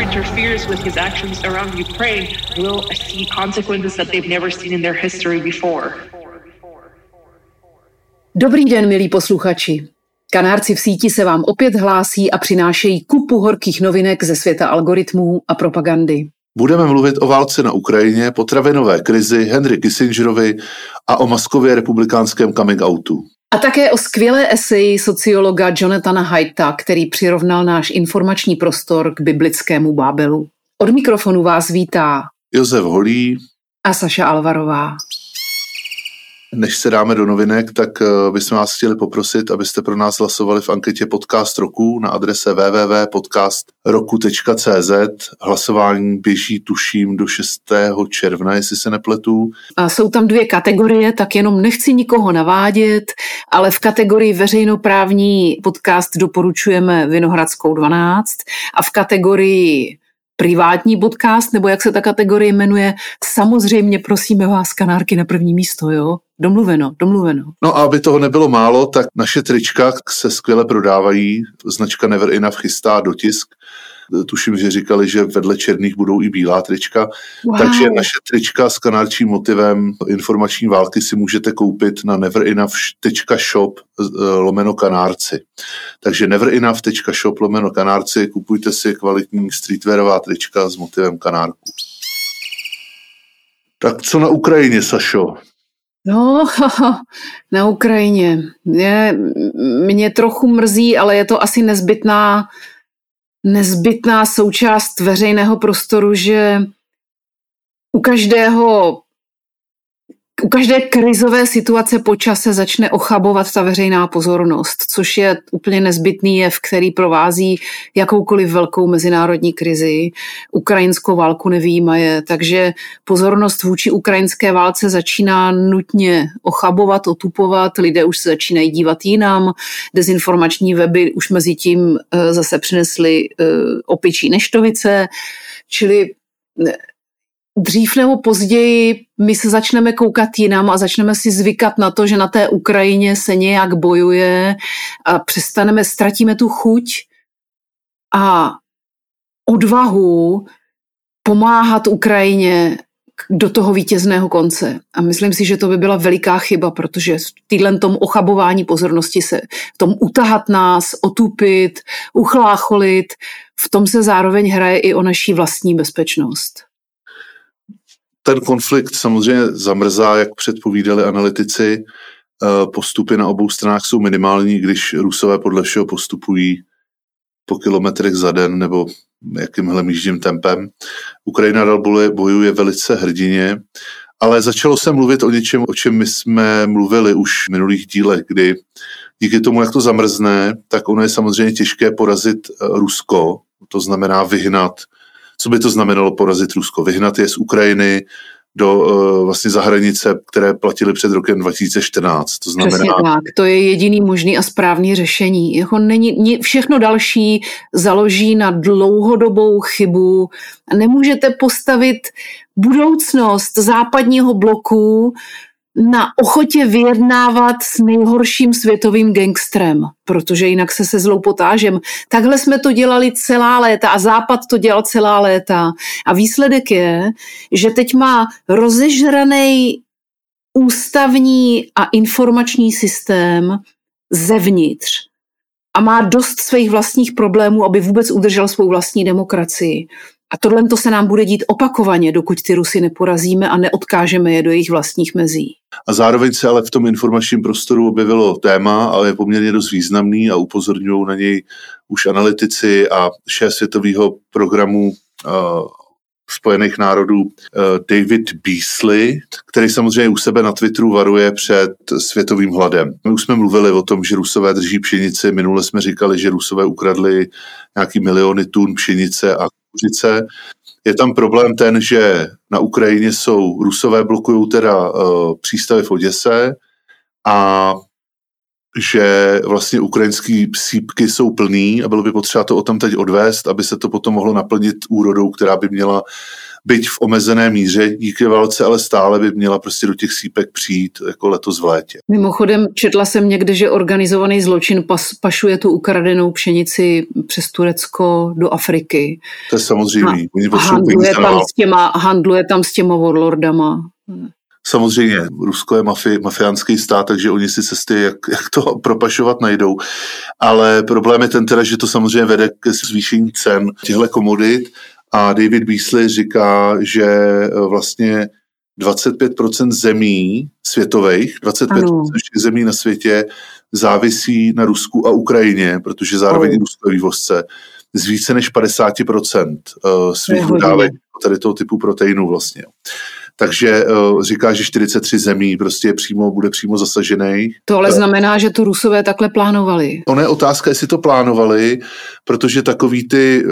Whoever interferes with his actions around Ukraine will see consequences that they've never seen in their history before. Dobrý den, milí posluchači. Kanárci v síti se vám opět hlásí a přinášejí kupu horkých novinek ze světa algoritmů a propagandy. Budeme mluvit o válce na Ukrajině, potravinové krizi, Henry Kissingerovi a o maskově republikánském coming outu. A také o skvělé eseji sociologa Jonathana Haidta, který přirovnal náš informační prostor k biblickému Bábelu. Od mikrofonu vás vítá Josef Holý a Saša Alvarová. Než se dáme do novinek, tak eh, bychom vás chtěli poprosit, abyste pro nás hlasovali v anketě Podcast roku na adrese www.podcastroku.cz. Hlasování běží, tuším, do 6. června, jestli se nepletu. A jsou tam dvě kategorie, tak jenom nechci nikoho navádět, ale v kategorii veřejnoprávní podcast doporučujeme Vinohradskou 12 a v kategorii privátní podcast, nebo jak se ta kategorie jmenuje, samozřejmě prosíme vás kanárky na první místo, jo? Domluveno, domluveno. No a aby toho nebylo málo, tak naše trička se skvěle prodávají. Značka Never Enough chystá dotisk. Tuším, že říkali, že vedle černých budou i bílá trička. Wow. Takže naše trička s kanárčím motivem informační války si můžete koupit na neverenough.shop eh, lomeno kanárci. Takže neverenough.shop lomeno kanárci, kupujte si kvalitní streetwearová trička s motivem kanárku. Tak co na Ukrajině, Sašo? No, na Ukrajině. Je, mě trochu mrzí, ale je to asi nezbytná, nezbytná součást veřejného prostoru, že u každého u každé krizové situace po čase začne ochabovat ta veřejná pozornost, což je úplně nezbytný jev, který provází jakoukoliv velkou mezinárodní krizi. Ukrajinskou válku nevýjímaje, takže pozornost vůči ukrajinské válce začíná nutně ochabovat, otupovat, lidé už se začínají dívat jinam, dezinformační weby už mezi tím eh, zase přinesly eh, opičí neštovice, čili dřív nebo později my se začneme koukat jinam a začneme si zvykat na to, že na té Ukrajině se nějak bojuje a přestaneme, ztratíme tu chuť a odvahu pomáhat Ukrajině do toho vítězného konce. A myslím si, že to by byla veliká chyba, protože v týhle tom ochabování pozornosti se, v tom utahat nás, otupit, uchlácholit, v tom se zároveň hraje i o naší vlastní bezpečnost ten konflikt samozřejmě zamrzá, jak předpovídali analytici. Eh, postupy na obou stranách jsou minimální, když Rusové podle všeho postupují po kilometrech za den nebo jakýmhle míždím tempem. Ukrajina dal bojuje velice hrdině, ale začalo se mluvit o něčem, o čem my jsme mluvili už v minulých dílech, kdy díky tomu, jak to zamrzne, tak ono je samozřejmě těžké porazit eh, Rusko, to znamená vyhnat co by to znamenalo porazit Rusko? Vyhnat je z Ukrajiny do uh, vlastně za hranice, které platily před rokem 2014. To znamená... Přesně tak, to je jediný možný a správný řešení. Jako není, všechno další založí na dlouhodobou chybu. Nemůžete postavit budoucnost západního bloku na ochotě vyjednávat s nejhorším světovým gangstrem, protože jinak se se zlou potážem. Takhle jsme to dělali celá léta a Západ to dělal celá léta. A výsledek je, že teď má rozežraný ústavní a informační systém zevnitř a má dost svých vlastních problémů, aby vůbec udržel svou vlastní demokracii. A tohle to se nám bude dít opakovaně, dokud ty Rusy neporazíme a neodkážeme je do jejich vlastních mezí. A zároveň se ale v tom informačním prostoru objevilo téma, ale je poměrně dost významný a upozorňují na něj už analytici a šéf světového programu uh, Spojených národů uh, David Beasley, který samozřejmě u sebe na Twitteru varuje před světovým hladem. My už jsme mluvili o tom, že Rusové drží pšenici, minule jsme říkali, že Rusové ukradli nějaký miliony tun pšenice a kuřice. Je tam problém ten, že na Ukrajině jsou, Rusové blokují teda uh, přístavy v Oděse a že vlastně ukrajinský sípky jsou plný a bylo by potřeba to o tom teď odvést, aby se to potom mohlo naplnit úrodou, která by měla byť v omezené míře díky válce, ale stále by měla prostě do těch sípek přijít jako letos v létě. Mimochodem četla jsem někde, že organizovaný zločin pas, pašuje tu ukradenou pšenici přes Turecko do Afriky. To je samozřejmě. A, handluje, tam s těma, handluje tam s těma warlordama. Samozřejmě, Rusko je mafi, mafiánský stát, takže oni si cesty, jak, jak to propašovat, najdou. Ale problém je ten teda, že to samozřejmě vede ke zvýšení cen těchto komodit a David Beasley říká, že eh, vlastně 25% zemí světových, 25% zemí na světě závisí na Rusku a Ukrajině, protože zároveň oh. Rusko je vývozce, z více než 50% eh, svých dodávek tady toho typu proteinů vlastně. Takže uh, říká, že 43 zemí prostě přímo, bude přímo zasažený. To ale znamená, že to Rusové takhle plánovali. Ono je otázka, jestli to plánovali, protože takový ty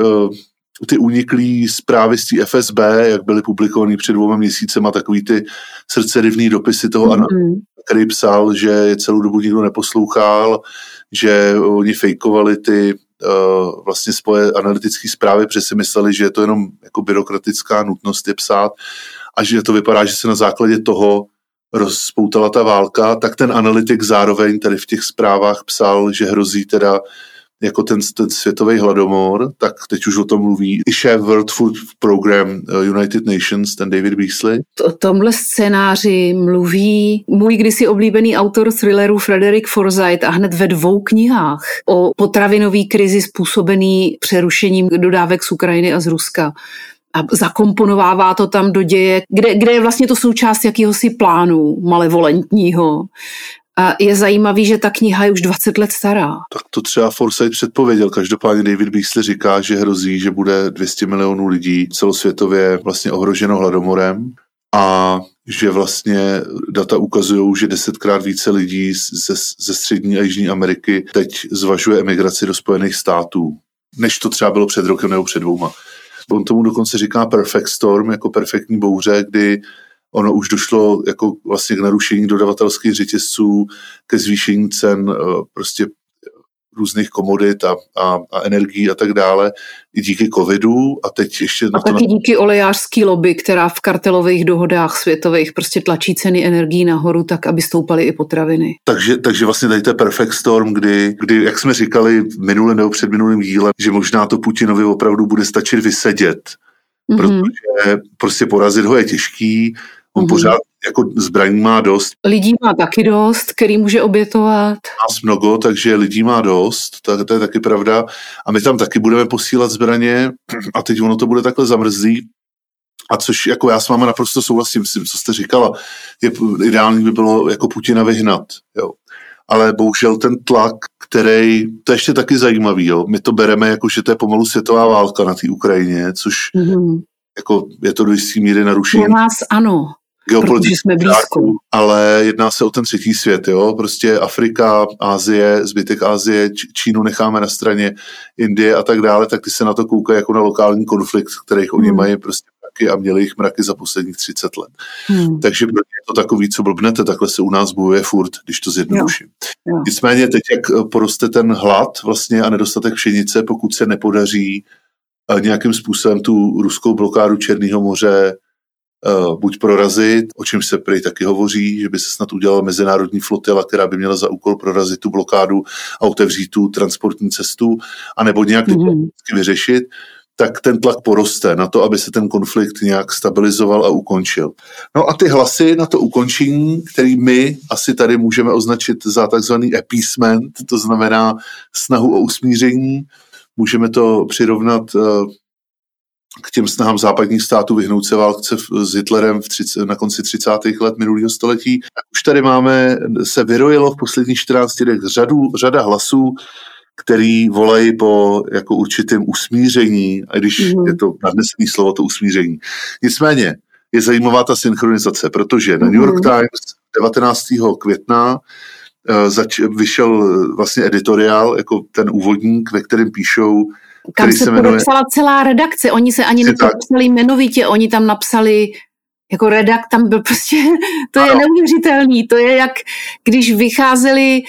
ty uniklý zprávy z té FSB, jak byly publikovaný před dvouma měsícema, takový ty srdcerivný dopisy toho, mm-hmm. který psal, že je celou dobu nikdo neposlouchal, že oni fejkovali ty uh, vlastně svoje analytické zprávy, protože si mysleli, že je to jenom jako byrokratická nutnost je psát a že to vypadá, že se na základě toho rozpoutala ta válka, tak ten analytik zároveň tady v těch zprávách psal, že hrozí teda jako ten, ten světový hladomor, tak teď už o tom mluví i šéf World Food Program uh, United Nations, ten David Beasley. O tomhle scénáři mluví můj kdysi oblíbený autor thrilleru Frederick Forsyth a hned ve dvou knihách o potravinové krizi způsobený přerušením dodávek z Ukrajiny a z Ruska a zakomponovává to tam do děje, kde, kde je vlastně to součást jakýhosi plánu malevolentního. A je zajímavý, že ta kniha je už 20 let stará. Tak to třeba Forsyth předpověděl. Každopádně David Beasley říká, že hrozí, že bude 200 milionů lidí celosvětově vlastně ohroženo hladomorem a že vlastně data ukazují, že desetkrát více lidí ze, ze střední a jižní Ameriky teď zvažuje emigraci do Spojených států, než to třeba bylo před rokem nebo před dvouma. On tomu dokonce říká perfect storm, jako perfektní bouře, kdy ono už došlo jako vlastně k narušení dodavatelských řetězců, ke zvýšení cen eh, prostě různých komodit a, a, a energií a tak dále, i díky covidu a teď ještě... A taky na... díky olejářský lobby, která v kartelových dohodách světových prostě tlačí ceny energií nahoru tak, aby stoupaly i potraviny. Takže, takže vlastně tady to je perfect storm, kdy, kdy, jak jsme říkali minulý nebo před minulým dílem, že možná to Putinovi opravdu bude stačit vysedět, mm-hmm. protože prostě porazit ho je těžký, On mm-hmm. pořád jako zbraní má dost. Lidí má taky dost, který může obětovat. Nás mnogo, takže lidí má dost, tak to je taky pravda. A my tam taky budeme posílat zbraně a teď ono to bude takhle zamrzlý. A což jako já s vámi naprosto souhlasím s tím, co jste říkala. Je, ideální by bylo jako Putina vyhnat. Jo. Ale bohužel ten tlak, který, to je ještě taky zajímavý, jo. my to bereme jako, že to je pomalu světová válka na té Ukrajině, což mm-hmm. jako je to do jistý míry narušení. Pro nás ano geopolitický ale jedná se o ten třetí svět, jo, prostě Afrika, Ázie, zbytek Ázie, Čínu necháme na straně, Indie a tak dále, tak ty se na to koukají jako na lokální konflikt, kterých hmm. oni mají prostě mraky a měli jich mraky za posledních 30 let. Hmm. Takže je to takový, co blbnete, takhle se u nás bojuje furt, když to zjednoduším. Jo. Jo. Nicméně teď, jak poroste ten hlad vlastně a nedostatek pšenice, pokud se nepodaří eh, nějakým způsobem tu ruskou blokádu Černého moře buď prorazit, o čem se prý taky hovoří, že by se snad udělala mezinárodní flotila, která by měla za úkol prorazit tu blokádu a otevřít tu transportní cestu, anebo nějak mm-hmm. vyřešit, tak ten tlak poroste na to, aby se ten konflikt nějak stabilizoval a ukončil. No a ty hlasy na to ukončení, který my asi tady můžeme označit za takzvaný appeasement, to znamená snahu o usmíření, můžeme to přirovnat uh, k těm snahám západních států vyhnout se válce s Hitlerem v 30, na konci 30. let minulého století. Už tady máme, se vyrojilo v posledních 14 letech řadu, řada hlasů, který volají po jako určitém usmíření, a když mm. je to nadnesený slovo, to usmíření. Nicméně je zajímavá ta synchronizace, protože na New York mhm. Times 19. května uh, zač- vyšel vlastně editoriál, jako ten úvodník, ve kterém píšou, kam se, se jmenuje... podepsala celá redakce. Oni se ani nepodepsali jmenovitě, oni tam napsali jako redak, tam byl prostě, to ano. je neuvěřitelný. To je jak, když vycházeli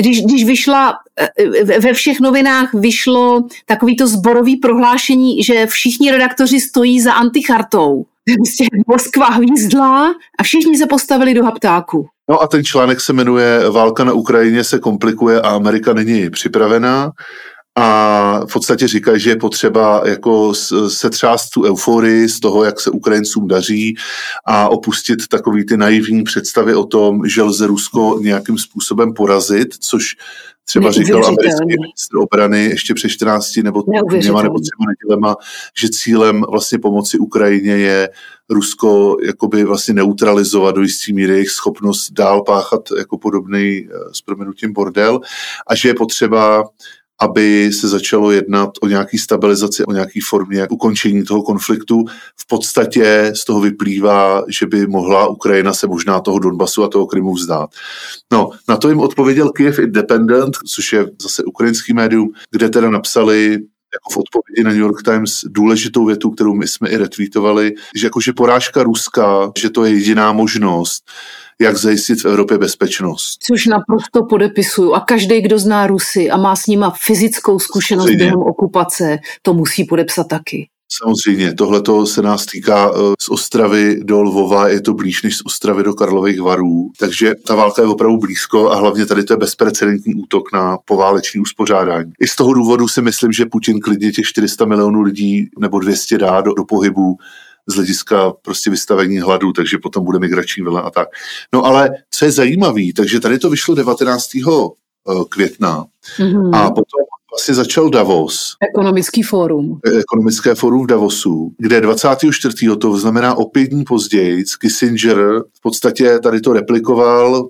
když, když vyšla, eh, ve všech novinách vyšlo takovýto zborový prohlášení, že všichni redaktoři stojí za antichartou. Prostě Moskva hvízdla a všichni se postavili do haptáku. No a ten článek se jmenuje Válka na Ukrajině se komplikuje a Amerika není připravená a v podstatě říkají, že je potřeba jako setřást tu euforii z toho, jak se Ukrajincům daří a opustit takový ty naivní představy o tom, že lze Rusko nějakým způsobem porazit, což třeba říkal americký ministr obrany ještě před 14 nebo dvěma nebo třema nedělema, že cílem vlastně pomoci Ukrajině je Rusko jakoby vlastně neutralizovat do jistý míry jejich schopnost dál páchat jako podobný eh, s proměnutím bordel a že je potřeba aby se začalo jednat o nějaký stabilizaci, o nějaký formě ukončení toho konfliktu. V podstatě z toho vyplývá, že by mohla Ukrajina se možná toho Donbasu a toho Krymu vzdát. No, na to jim odpověděl Kiev Independent, což je zase ukrajinský médium, kde teda napsali jako v odpovědi na New York Times důležitou větu, kterou my jsme i retweetovali, že jakože porážka Ruska, že to je jediná možnost, jak zajistit v Evropě bezpečnost. Což naprosto podepisuju. A každý, kdo zná Rusy a má s nima fyzickou zkušenost Samozřejmě. během okupace, to musí podepsat taky. Samozřejmě, tohle se nás týká eh, z Ostravy do Lvova, je to blíž než z Ostravy do Karlových varů, takže ta válka je opravdu blízko a hlavně tady to je bezprecedentní útok na poválečný uspořádání. I z toho důvodu si myslím, že Putin klidně těch 400 milionů lidí nebo 200 dá do, do pohybu z hlediska prostě vystavení hladu, takže potom bude migrační vlna a tak. No ale co je zajímavé, takže tady to vyšlo 19. Eh, května mm-hmm. a potom vlastně začal Davos. Ekonomický fórum. Eh, ekonomické fórum v Davosu, kde 24. to znamená o pět dní později, Kissinger v podstatě tady to replikoval.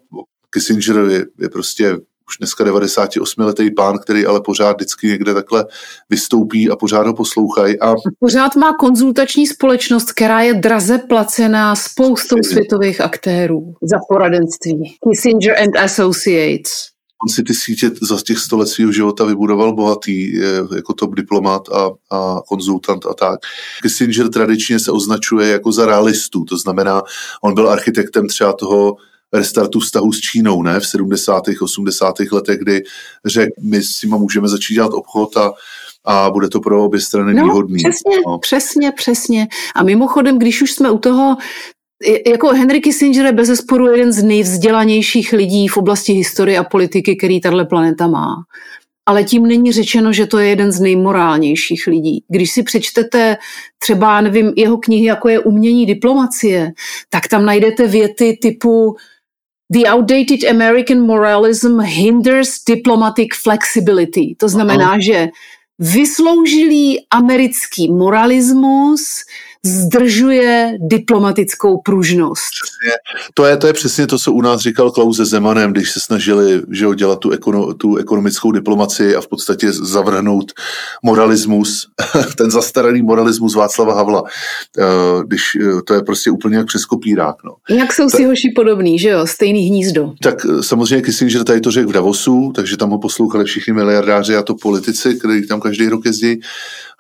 Kissinger je, je prostě už dneska 98-letý pán, který ale pořád vždycky někde takhle vystoupí a pořád ho poslouchají. A... Pořád má konzultační společnost, která je draze placená spoustou světových aktérů za poradenství. Kissinger and Associates. On si ty sítě za těch sto let svého života vybudoval bohatý, jako top diplomat a, a konzultant a tak. Kissinger tradičně se označuje jako za realistu, to znamená, on byl architektem třeba toho restartu vztahu s Čínou, ne, v 70. 80. letech, kdy řekl, my s nimi můžeme začít dělat obchod a a bude to pro obě strany no, výhodný. Přesně, no. přesně, přesně. A mimochodem, když už jsme u toho, jako Henry Kissinger je bez zesporu jeden z nejvzdělanějších lidí v oblasti historie a politiky, který tahle planeta má. Ale tím není řečeno, že to je jeden z nejmorálnějších lidí. Když si přečtete třeba, nevím, jeho knihy, jako je Umění diplomacie, tak tam najdete věty typu The outdated American moralism hinders diplomatic flexibility. To znamená, Aha. že vysloužilý americký moralismus zdržuje diplomatickou pružnost. To je, to je přesně to, co u nás říkal Klaus Zemanem, když se snažili že dělat tu, ekono, tu ekonomickou diplomaci a v podstatě zavrhnout moralismus, ten zastaralý moralismus Václava Havla. Eh, když eh, to je prostě úplně jak přes kopírák. No. Jak jsou si hoši podobný, že jo? Stejný hnízdo. Tak eh, samozřejmě Kissinger tady to řekl v Davosu, takže tam ho poslouchali všichni miliardáři a to politici, kteří tam každý rok jezdí.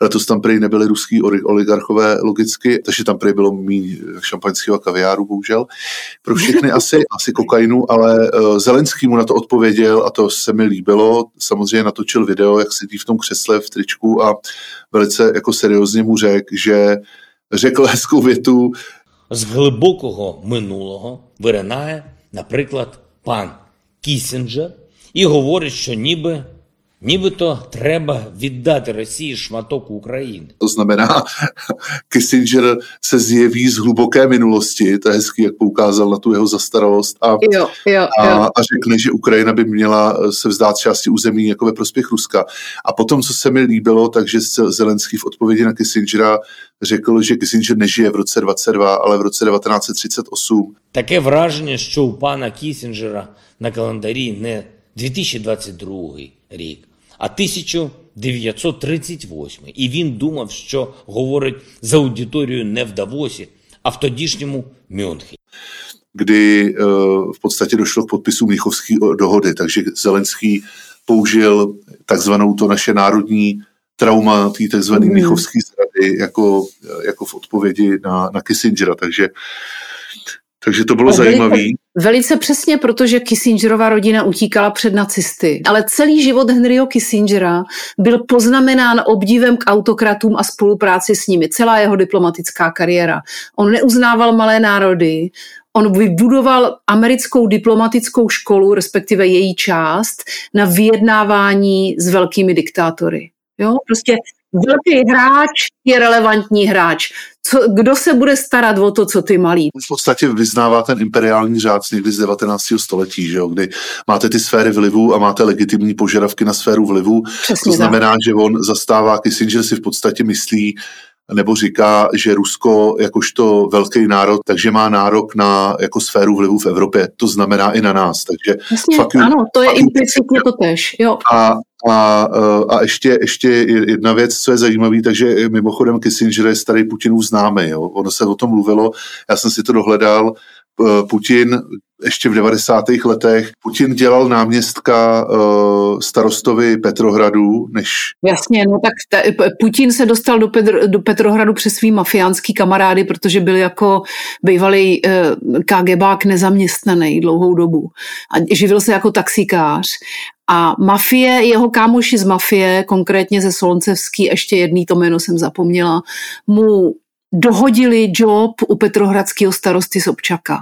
Letos tam prý nebyli ruský oligarchové logicky, takže tam prý bylo méně šampaňského a kaviáru, bohužel. Pro všechny asi, asi kokainu, ale uh, Zelenský mu na to odpověděl a to se mi líbilo. Samozřejmě natočil video, jak sedí v tom křesle v tričku a velice jako seriózně mu řekl, že řekl hezkou větu. Z глибокого минулого виринає, наприклад, пан Кісінджер і говорить, що ніби Нібито треба віддати Росії шматок України. To znamená, Kissinger se zjeví z hluboké minulosti, to je hezký, jak poukázal na tu jeho zastaralost a, jo, jo, a, jo. a řekne, že Ukrajina by měla se vzdát části území jako ve prospěch Ruska. A potom, co se mi líbilo, takže Zelenský v odpovědi na Kissingera řekl, že Kissinger nežije v roce 22, ale v roce 1938. Таке враження, що у пана Кісінджера на календарі не 2022 рік, а 1938. І він думав, що говорить за аудиторією не в Давосі, а в тодішньому Мюнхені. kdy v podstatě došlo k podpisu Míchovské dohody, takže Zelenský použil takzvanou to naše národní trauma té takzvané mm. Míchovské zrady jako, jako v odpovědi na, na Kissingera, takže, takže to bylo zajímavé. Velice přesně, protože Kissingerova rodina utíkala před nacisty. Ale celý život Henryho Kissingera byl poznamenán obdivem k autokratům a spolupráci s nimi. Celá jeho diplomatická kariéra. On neuznával malé národy, On vybudoval americkou diplomatickou školu, respektive její část, na vyjednávání s velkými diktátory. Jo? Prostě velký hráč je relevantní hráč. Co, kdo se bude starat o to, co ty malí? V podstatě vyznává ten imperiální řád někdy z 19. století, že jo, kdy máte ty sféry vlivu a máte legitimní požadavky na sféru vlivu. Přesně to znamená, tak. že on zastává, Kissinger si v podstatě myslí, nebo říká, že Rusko jakožto velký národ, takže má nárok na jako sféru vlivu v Evropě. To znamená i na nás. Takže Jasně, fakt, ano, to je implicitně to tež. Jo. A, a, a ještě, ještě jedna věc, co je zajímavé, takže mimochodem Kissinger je starý Putinův známý. Jo. Ono se o tom mluvilo, já jsem si to dohledal, Putin ještě v 90. letech. Putin dělal náměstka uh, starostovi Petrohradu, než... Jasně, no tak ta, Putin se dostal do, Petr, do Petrohradu přes svý mafiánský kamarády, protože byl jako bývalý uh, KGBák nezaměstnaný dlouhou dobu a živil se jako taxikář a mafie, jeho kámoši z mafie, konkrétně ze Soloncevský, ještě jedný to jméno jsem zapomněla, mu dohodili job u Petrohradského starosty Sobčaka.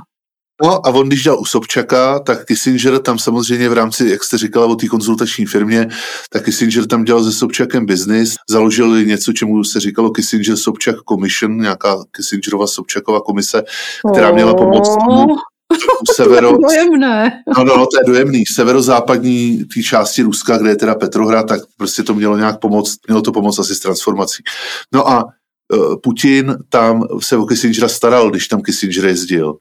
No a on, když dělal u Sobčaka, tak Kissinger tam samozřejmě v rámci, jak jste říkala o té konzultační firmě, tak Kissinger tam dělal se Sobčakem business, založili něco, čemu se říkalo Kissinger Sobčak Commission, nějaká Kissingerova Sobčakova komise, která měla pomoct severo... dojemné. No, no, no, to je dojemný. Severozápadní té části Ruska, kde je teda Petrohrad, tak prostě to mělo nějak pomoct, mělo to pomoct asi s transformací. No a Putin tam se o Kissingera staral, když tam Kissinger jezdil.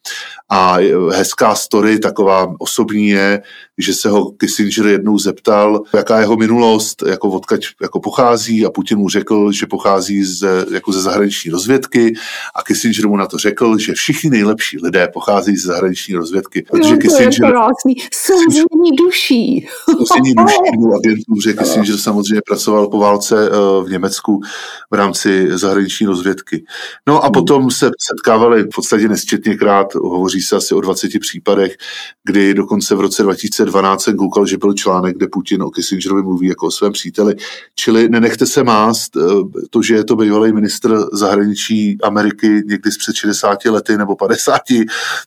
A hezká story, taková osobní je, že se ho Kissinger jednou zeptal, jaká jeho minulost, jako odkaď jako pochází a Putin mu řekl, že pochází z, jako ze zahraniční rozvědky a Kissinger mu na to řekl, že všichni nejlepší lidé pochází ze zahraniční rozvědky. Protože no, to Kissinger, je krásný. Souzení duší. Souzení duší byl agentuře. Kissinger samozřejmě pracoval po válce eh, v Německu v rámci zahraniční rozvědky. No a potom se setkávali v podstatě nesčetněkrát, hovoří se asi o 20 případech, kdy dokonce v roce 2012 jsem koukal, že byl článek, kde Putin o Kissingerovi mluví jako o svém příteli. Čili nenechte se mást, eh, to, že je to bývalý ministr zahraničí Ameriky někdy z před 60 lety nebo 50,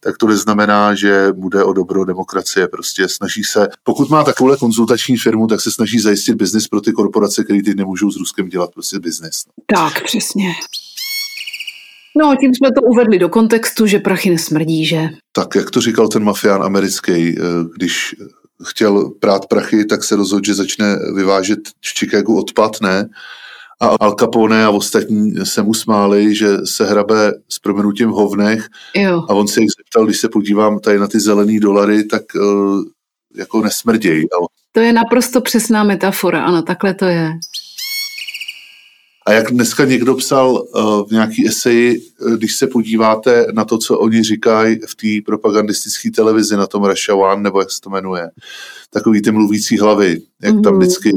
tak to neznamená, že bude o dobro demokracie. Prostě snaží se, pokud má takovou konzultační firmu, tak se snaží zajistit biznis pro ty korporace, které teď nemůžou s Ruskem dělat prostě biznis. Tak, přesně. No, tím jsme to uvedli do kontextu, že prachy nesmrdí, že? Tak, jak to říkal ten mafián americký, eh, když chtěl prát prachy, tak se rozhodl, že začne vyvážet v Chicagu odpad, ne? A Al Capone a ostatní se mu smáli, že se hrabe s proměnutím v hovnech. Jo. A on se jich zeptal, když se podívám tady na ty zelený dolary, tak uh, jako nesmrděj. To je naprosto přesná metafora, ano, takhle to je. A jak dneska někdo psal uh, v nějaký eseji, eh, když se podíváte na to, co oni říkají v té propagandistické televizi, na tom Russia One, nebo jak se to jmenuje, takový ty mluvící hlavy, jak mm-hmm. tam mhm. vždycky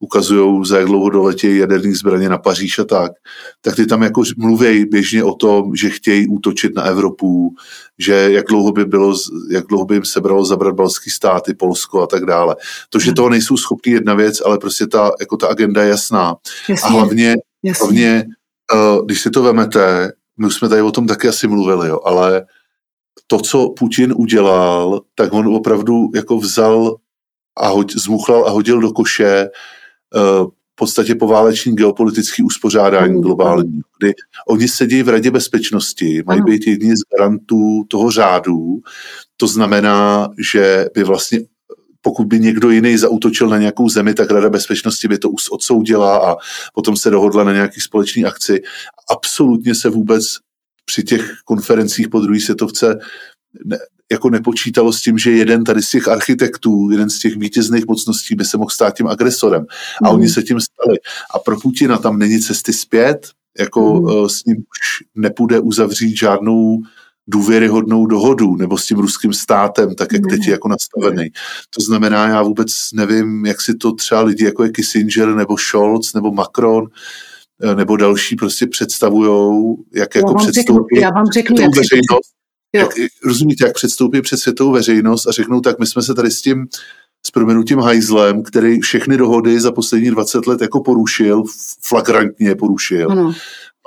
ukazují, za jak dlouho doletí jaderní zbraně na Paříž a tak, tak ty tam jako mluví běžně o tom, že chtějí útočit na Evropu, že jak dlouho by, bylo, jak dlouho by jim sebralo zabrat balský státy, Polsko a tak dále. To, že toho nejsou schopni jedna věc, ale prostě ta, jako ta agenda je jasná. Jasně, a hlavně, jasně. hlavně uh, když si to vemete, my už jsme tady o tom taky asi mluvili, jo, ale to, co Putin udělal, tak on opravdu jako vzal a hoď, zmuchlal a hodil do koše Eh, v podstatě pováleční geopolitický uspořádání mm. globální, kdy oni sedí v Radě bezpečnosti, mají být jedni z garantů toho řádu, to znamená, že by vlastně pokud by někdo jiný zautočil na nějakou zemi, tak Rada bezpečnosti by to odsoudila a potom se dohodla na nějaký společný akci. Absolutně se vůbec při těch konferencích po druhé světovce ne, jako nepočítalo s tím, že jeden tady z těch architektů, jeden z těch vítězných mocností by se mohl stát tím agresorem. A mm. oni se tím stali. A pro Putina tam není cesty zpět, jako mm. s ním už nepůjde uzavřít žádnou důvěryhodnou dohodu nebo s tím ruským státem, tak jak teď je jako nastavený. To znamená, já vůbec nevím, jak si to třeba lidi jako je Kissinger nebo Scholz nebo Macron eh, nebo další prostě představujou, jak jako představují já vám řeknu, jak veřejnost Jo. Jak, rozumíte, jak předstoupí před světovou veřejnost a řeknou, tak my jsme se tady s tím s proměnutím hajzlem, který všechny dohody za poslední 20 let jako porušil, flagrantně porušil. Ano.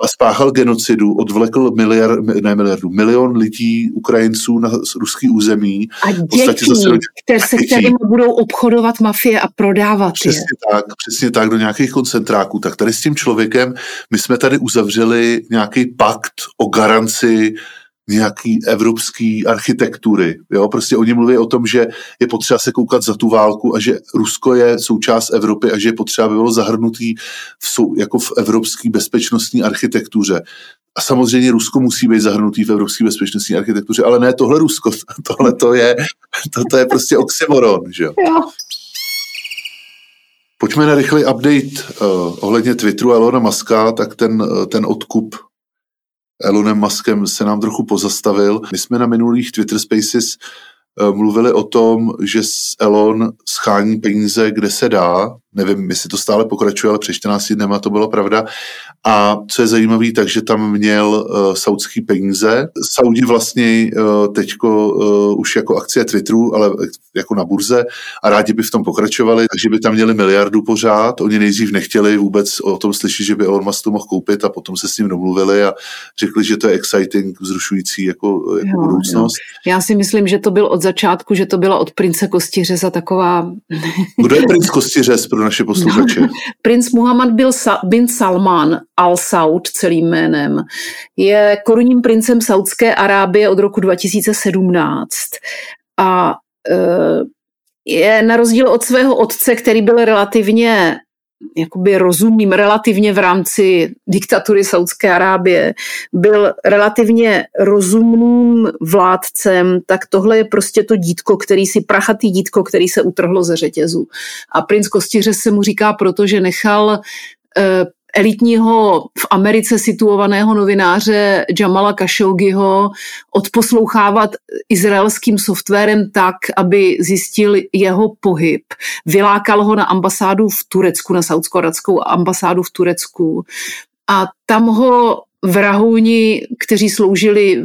A spáchal genocidu, odvlekl miliard, ne miliardu, milion lidí, Ukrajinců na ruský území. A děti, zase, které se kterými budou obchodovat mafie a prodávat Přesně je. tak, přesně tak, do nějakých koncentráků. Tak tady s tím člověkem, my jsme tady uzavřeli nějaký pakt o garanci nějaký evropský architektury. Jo? Prostě oni mluví o tom, že je potřeba se koukat za tu válku a že Rusko je součást Evropy a že je potřeba, aby bylo zahrnutý v, sou, jako v evropské bezpečnostní architektuře. A samozřejmě Rusko musí být zahrnutý v evropské bezpečnostní architektuře, ale ne tohle Rusko, tohle to je, to, to je prostě oxymoron, že jo. Pojďme na rychlý update uh, ohledně Twitteru Elona Muska, tak ten, uh, ten odkup Elonem Muskem se nám trochu pozastavil. My jsme na minulých Twitter Spaces eh, mluvili o tom, že Elon schání peníze, kde se dá, nevím, jestli to stále pokračuje, ale před 14 dnema to bylo pravda. A co je zajímavé, takže tam měl uh, saudský peníze. Saudi vlastně uh, teďko uh, už jako akcie Twitteru, ale jako na burze a rádi by v tom pokračovali, takže by tam měli miliardu pořád. Oni nejdřív nechtěli vůbec o tom slyšet, že by Elon Musk to mohl koupit a potom se s ním domluvili a řekli, že to je exciting, vzrušující jako, jako jo, budoucnost. Jo. Já si myslím, že to byl od začátku, že to byla od prince Kostiřeza taková... Kdo je princ Kostiřez pro naše posluchače. No, princ Muhammad byl Sa- bin Salman al-Saud celým jménem. Je korunním princem Saudské Arábie od roku 2017 a e, je na rozdíl od svého otce, který byl relativně jakoby rozumným relativně v rámci diktatury Saudské Arábie, byl relativně rozumným vládcem, tak tohle je prostě to dítko, který si, prachatý dítko, který se utrhlo ze řetězu. A princ Kostiře se mu říká proto, že nechal eh, elitního v Americe situovaného novináře Jamala Khashoggiho odposlouchávat izraelským softwarem tak, aby zjistil jeho pohyb. Vylákal ho na ambasádu v Turecku, na saudsko ambasádu v Turecku a tam ho vrahouni, kteří sloužili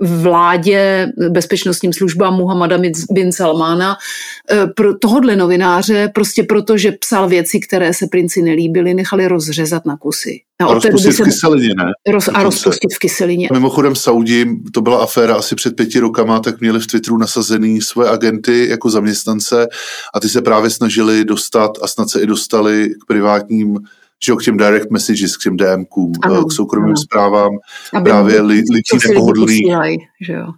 v vládě bezpečnostním službám Muhammada bin Salmána, eh, pro tohodle novináře, prostě proto, že psal věci, které se princi nelíbily, nechali rozřezat na kusy. A, a rozpustit v kyselině, ne? Roz, a rozpustit v kyselině. Mimochodem Saudi, to byla aféra asi před pěti rokama, tak měli v Twitteru nasazený svoje agenty jako zaměstnance a ty se právě snažili dostat a snad se i dostali k privátním že k těm direct messages, k těm DMkům, ano, k soukromým ano. zprávám Aby právě li, lidí nepohodlných,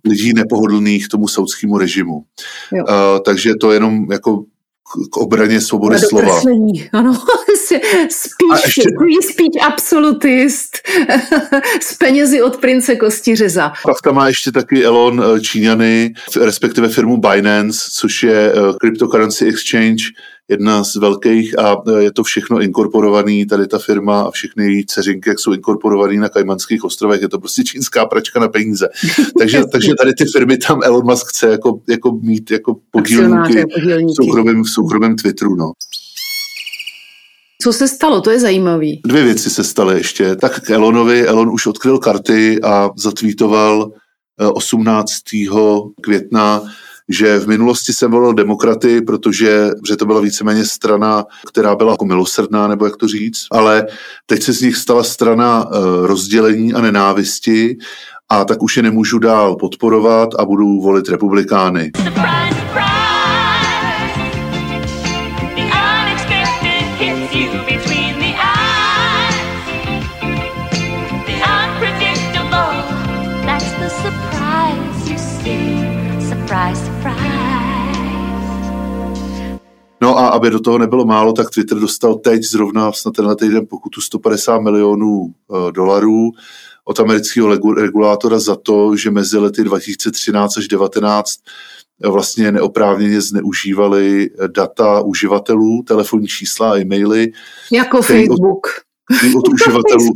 lidí nepohodlných tomu saudskému režimu. Uh, takže to jenom jako k obraně svobody a slova. Ano, spíš, ještě... spíš absolutist s penězi od prince Kostiřeza. Pak tam má ještě taky Elon eh, Číňany, respektive firmu Binance, což je eh, cryptocurrency exchange, jedna z velkých a e, je to všechno inkorporovaný, tady ta firma a všechny její dceřinky, jak jsou inkorporovaný na Kajmanských ostrovech, je to prostě čínská pračka na peníze. takže, takže tady ty firmy tam Elon Musk chce jako, jako mít jako podílníky v soukromém, v soukromém Twitteru. No. Co se stalo? To je zajímavý. Dvě věci se staly ještě. Tak k Elonovi, Elon už odkryl karty a zatvítoval 18. E, května že v minulosti jsem volil demokraty, protože že to byla víceméně strana, která byla jako milosrdná, nebo jak to říct, ale teď se z nich stala strana eh, rozdělení a nenávisti a tak už je nemůžu dál podporovat a budu volit republikány. Surprise, surprise. No a aby do toho nebylo málo, tak Twitter dostal teď zrovna snad tenhle týden pokutu 150 milionů uh, dolarů od amerického regulátora za to, že mezi lety 2013 až 2019 eh, vlastně neoprávněně zneužívali eh, data uživatelů, telefonní čísla a e-maily. Jako Facebook. Od, od uživatelů,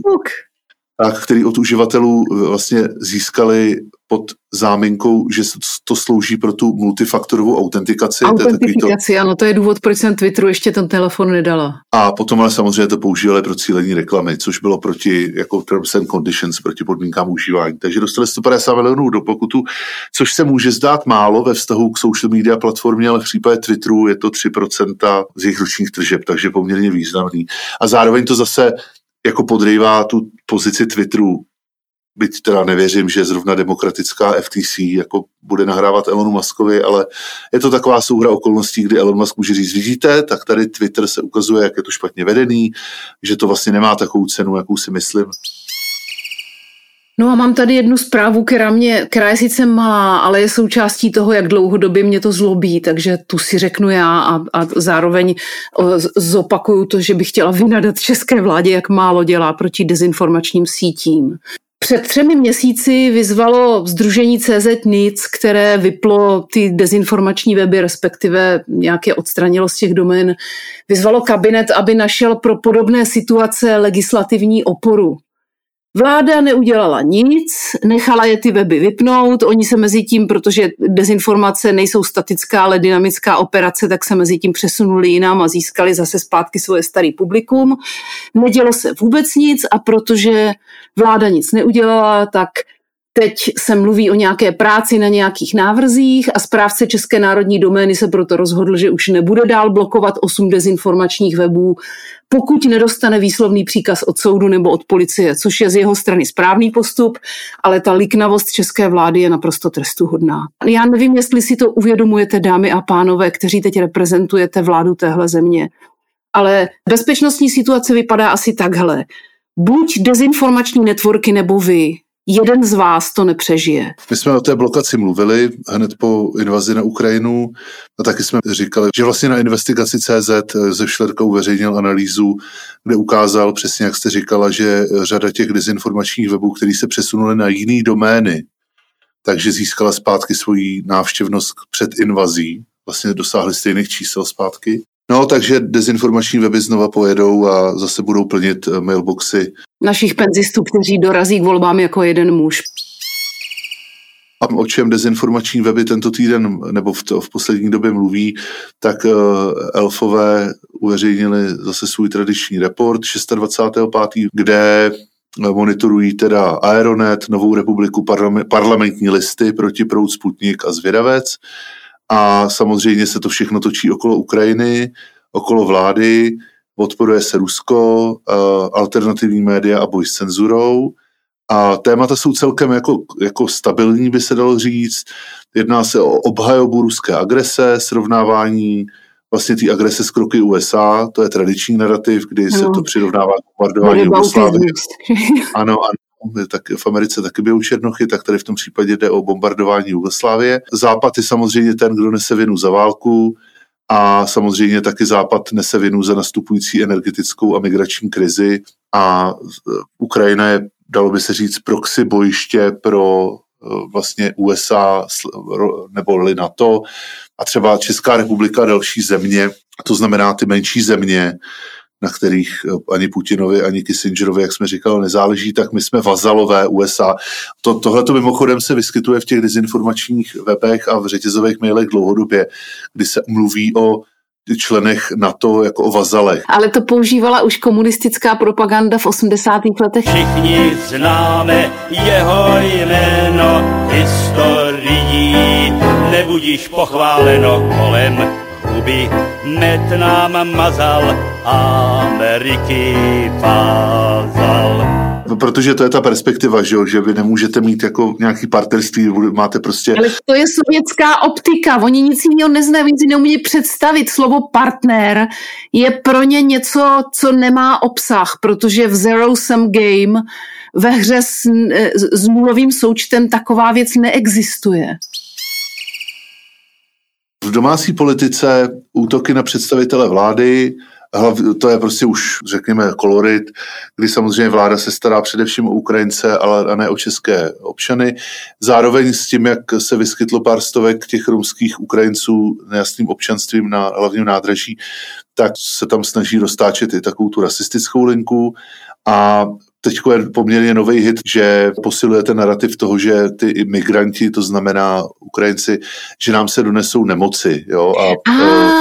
tak, který od uživatelů vlastně získali pod záminkou, že to slouží pro tu multifaktorovou autentikaci. Autentifikaci, to... ano, to je důvod, proč jsem Twitteru ještě ten telefon nedala. A potom ale samozřejmě to používali pro cílení reklamy, což bylo proti jako terms and conditions, proti podmínkám užívání. Takže dostali 150 milionů do pokutu, což se může zdát málo ve vztahu k social media platformě, ale v případě Twitteru je to 3% z jejich ročních tržeb, takže poměrně významný. A zároveň to zase jako podrývá tu pozici Twitteru byť teda nevěřím, že zrovna demokratická FTC jako bude nahrávat Elonu Muskovi, ale je to taková souhra okolností, kdy Elon Musk může říct, vidíte, tak tady Twitter se ukazuje, jak je to špatně vedený, že to vlastně nemá takovou cenu, jakou si myslím. No a mám tady jednu zprávu, která, mě, která je sice malá, ale je součástí toho, jak dlouhodobě mě to zlobí, takže tu si řeknu já a, a zároveň zopakuju to, že bych chtěla vynadat české vládě, jak málo dělá proti dezinformačním sítím. Před třemi měsíci vyzvalo Združení CZ NIC, které vyplo ty dezinformační weby, respektive nějaké odstranilo z těch domén, vyzvalo kabinet, aby našel pro podobné situace legislativní oporu. Vláda neudělala nic, nechala je ty weby vypnout, oni se mezi tím, protože dezinformace nejsou statická, ale dynamická operace, tak se mezi tím přesunuli jinam a získali zase zpátky svoje starý publikum. Nedělo se vůbec nic a protože vláda nic neudělala, tak Teď se mluví o nějaké práci na nějakých návrzích a správce České národní domény se proto rozhodl, že už nebude dál blokovat osm dezinformačních webů, pokud nedostane výslovný příkaz od soudu nebo od policie, což je z jeho strany správný postup, ale ta liknavost české vlády je naprosto trestuhodná. Já nevím, jestli si to uvědomujete, dámy a pánové, kteří teď reprezentujete vládu téhle země, ale bezpečnostní situace vypadá asi takhle. Buď dezinformační networky nebo vy jeden z vás to nepřežije. My jsme o té blokaci mluvili hned po invazi na Ukrajinu a taky jsme říkali, že vlastně na investigaci CZ ze Šlerka uveřejnil analýzu, kde ukázal přesně, jak jste říkala, že řada těch dezinformačních webů, které se přesunuly na jiné domény, takže získala zpátky svoji návštěvnost před invazí, vlastně dosáhly stejných čísel zpátky. No, takže dezinformační weby znova pojedou a zase budou plnit eh, mailboxy. Našich penzistů, kteří dorazí k volbám jako jeden muž. A o čem dezinformační weby tento týden nebo v, to, v poslední době mluví, tak uh, elfové uveřejnili zase svůj tradiční report 26.5., kde eh, monitorují teda Aeronet, Novou republiku, parlamentní listy proti proud Sputnik a Zvědavec. A samozřejmě se to všechno točí okolo Ukrajiny, okolo vlády, podporuje se Rusko, alternativní média a boj s cenzurou. A témata jsou celkem jako, jako stabilní, by se dalo říct. Jedná se o obhajobu ruské agrese, srovnávání vlastně té agrese s kroky USA, to je tradiční narrativ, kdy no. se to přirovnává k bombardování Jugoslávie. Ano, ano tak v Americe taky byl černochy, tak tady v tom případě jde o bombardování Jugoslávie. Západ je samozřejmě ten, kdo nese vinu za válku a samozřejmě taky Západ nese vinu za nastupující energetickou a migrační krizi a Ukrajina je, dalo by se říct, proxy bojiště pro eh, vlastně USA nebo NATO a třeba Česká republika a další země, to znamená ty menší země, na kterých eh, ani Putinovi, ani Kissingerovi, jak jsme říkali, nezáleží, tak my jsme vazalové USA. To, Tohle to mimochodem se vyskytuje v těch dezinformačních webech a v řetězových mailech dlouhodobě, kdy se mluví o členech NATO jako o vazalech. Ale to používala už komunistická propaganda v 80. letech. Všichni známe jeho jméno historií, nebudíš pochváleno kolem huby, met nám mazal, Ameriky pázal. No, protože to je ta perspektiva, že, jo? že vy nemůžete mít jako nějaký partnerství, máte prostě... Ale to je sovětská optika, oni nic jiného neznají, oni si neumí představit. Slovo partner je pro ně něco, co nemá obsah, protože v Zero Sum Game ve hře s, s nulovým součtem taková věc neexistuje. V domácí politice útoky na představitele vlády, to je prostě už, řekněme, kolorit, kdy samozřejmě vláda se stará především o Ukrajince, ale a ne o české občany. Zároveň s tím, jak se vyskytlo pár stovek těch rumských Ukrajinců nejasným občanstvím na hlavním nádraží, tak se tam snaží roztáčet i takovou tu rasistickou linku a teď je poměrně nový hit, že posiluje ten narrativ toho, že ty imigranti, to znamená Ukrajinci, že nám se donesou nemoci. Jo? A, a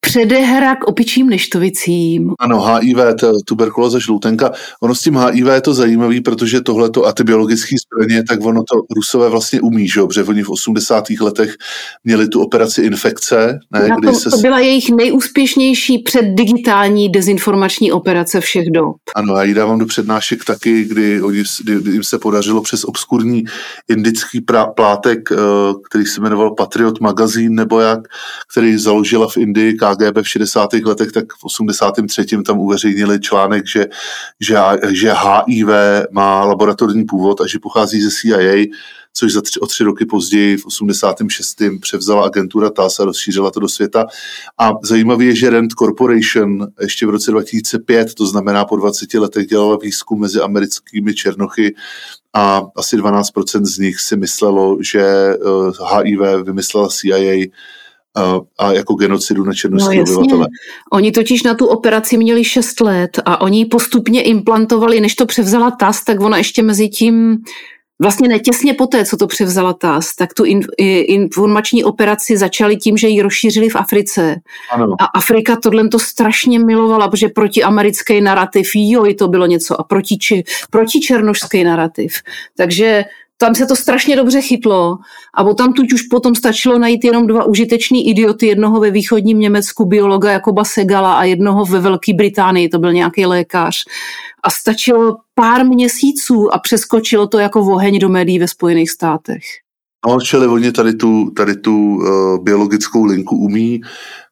předehra k opičím neštovicím. Ano, HIV, tuberkulóza žloutenka. Ono s tím HIV je to zajímavé, protože tohleto a ty biologické zbraně, tak ono to Rusové vlastně umí, že protože oni v 80. letech měli tu operaci infekce. Ne, kdy to, se... to byla jejich nejúspěšnější předdigitální dezinformační operace všech dob. Ano, já ji dávám do přednášek taky, kdy, oni, kdy jim se podařilo přes obskurní indický prá, plátek, eh, který se jmenoval Patriot Magazine nebo jak, který založila v Indii KGB v 60. letech, tak v 83. tam uveřejnili článek, že, že, že HIV má laboratorní původ a že pochází ze CIA, což za tři, o tři roky později v 86. převzala agentura TAS a rozšířila to do světa. A zajímavé je, že Rand Corporation ještě v roce 2005, to znamená po 20 letech, dělala výzkum mezi americkými černochy a asi 12% z nich si myslelo, že HIV eh, vymyslela CIA a, a jako genocidu na černožské no, obyvatele. Oni totiž na tu operaci měli 6 let a oni postupně implantovali, než to převzala TAS, tak ona ještě mezi tím Vlastně netěsně poté, co to převzala TAS, tak tu in, informační operaci začali tím, že ji rozšířili v Africe. Ano. A Afrika tohle to strašně milovala, protože proti americký narrativ, jo, to bylo něco, a proti, či, proti černožský narrativ. Takže tam se to strašně dobře chytlo a tam tuď už potom stačilo najít jenom dva užiteční idioty, jednoho ve východním Německu, biologa Jakoba Segala a jednoho ve Velké Británii, to byl nějaký lékař. A stačilo pár měsíců a přeskočilo to jako oheň do médií ve Spojených státech. No, čili oni tady tu, tady tu uh, biologickou linku umí.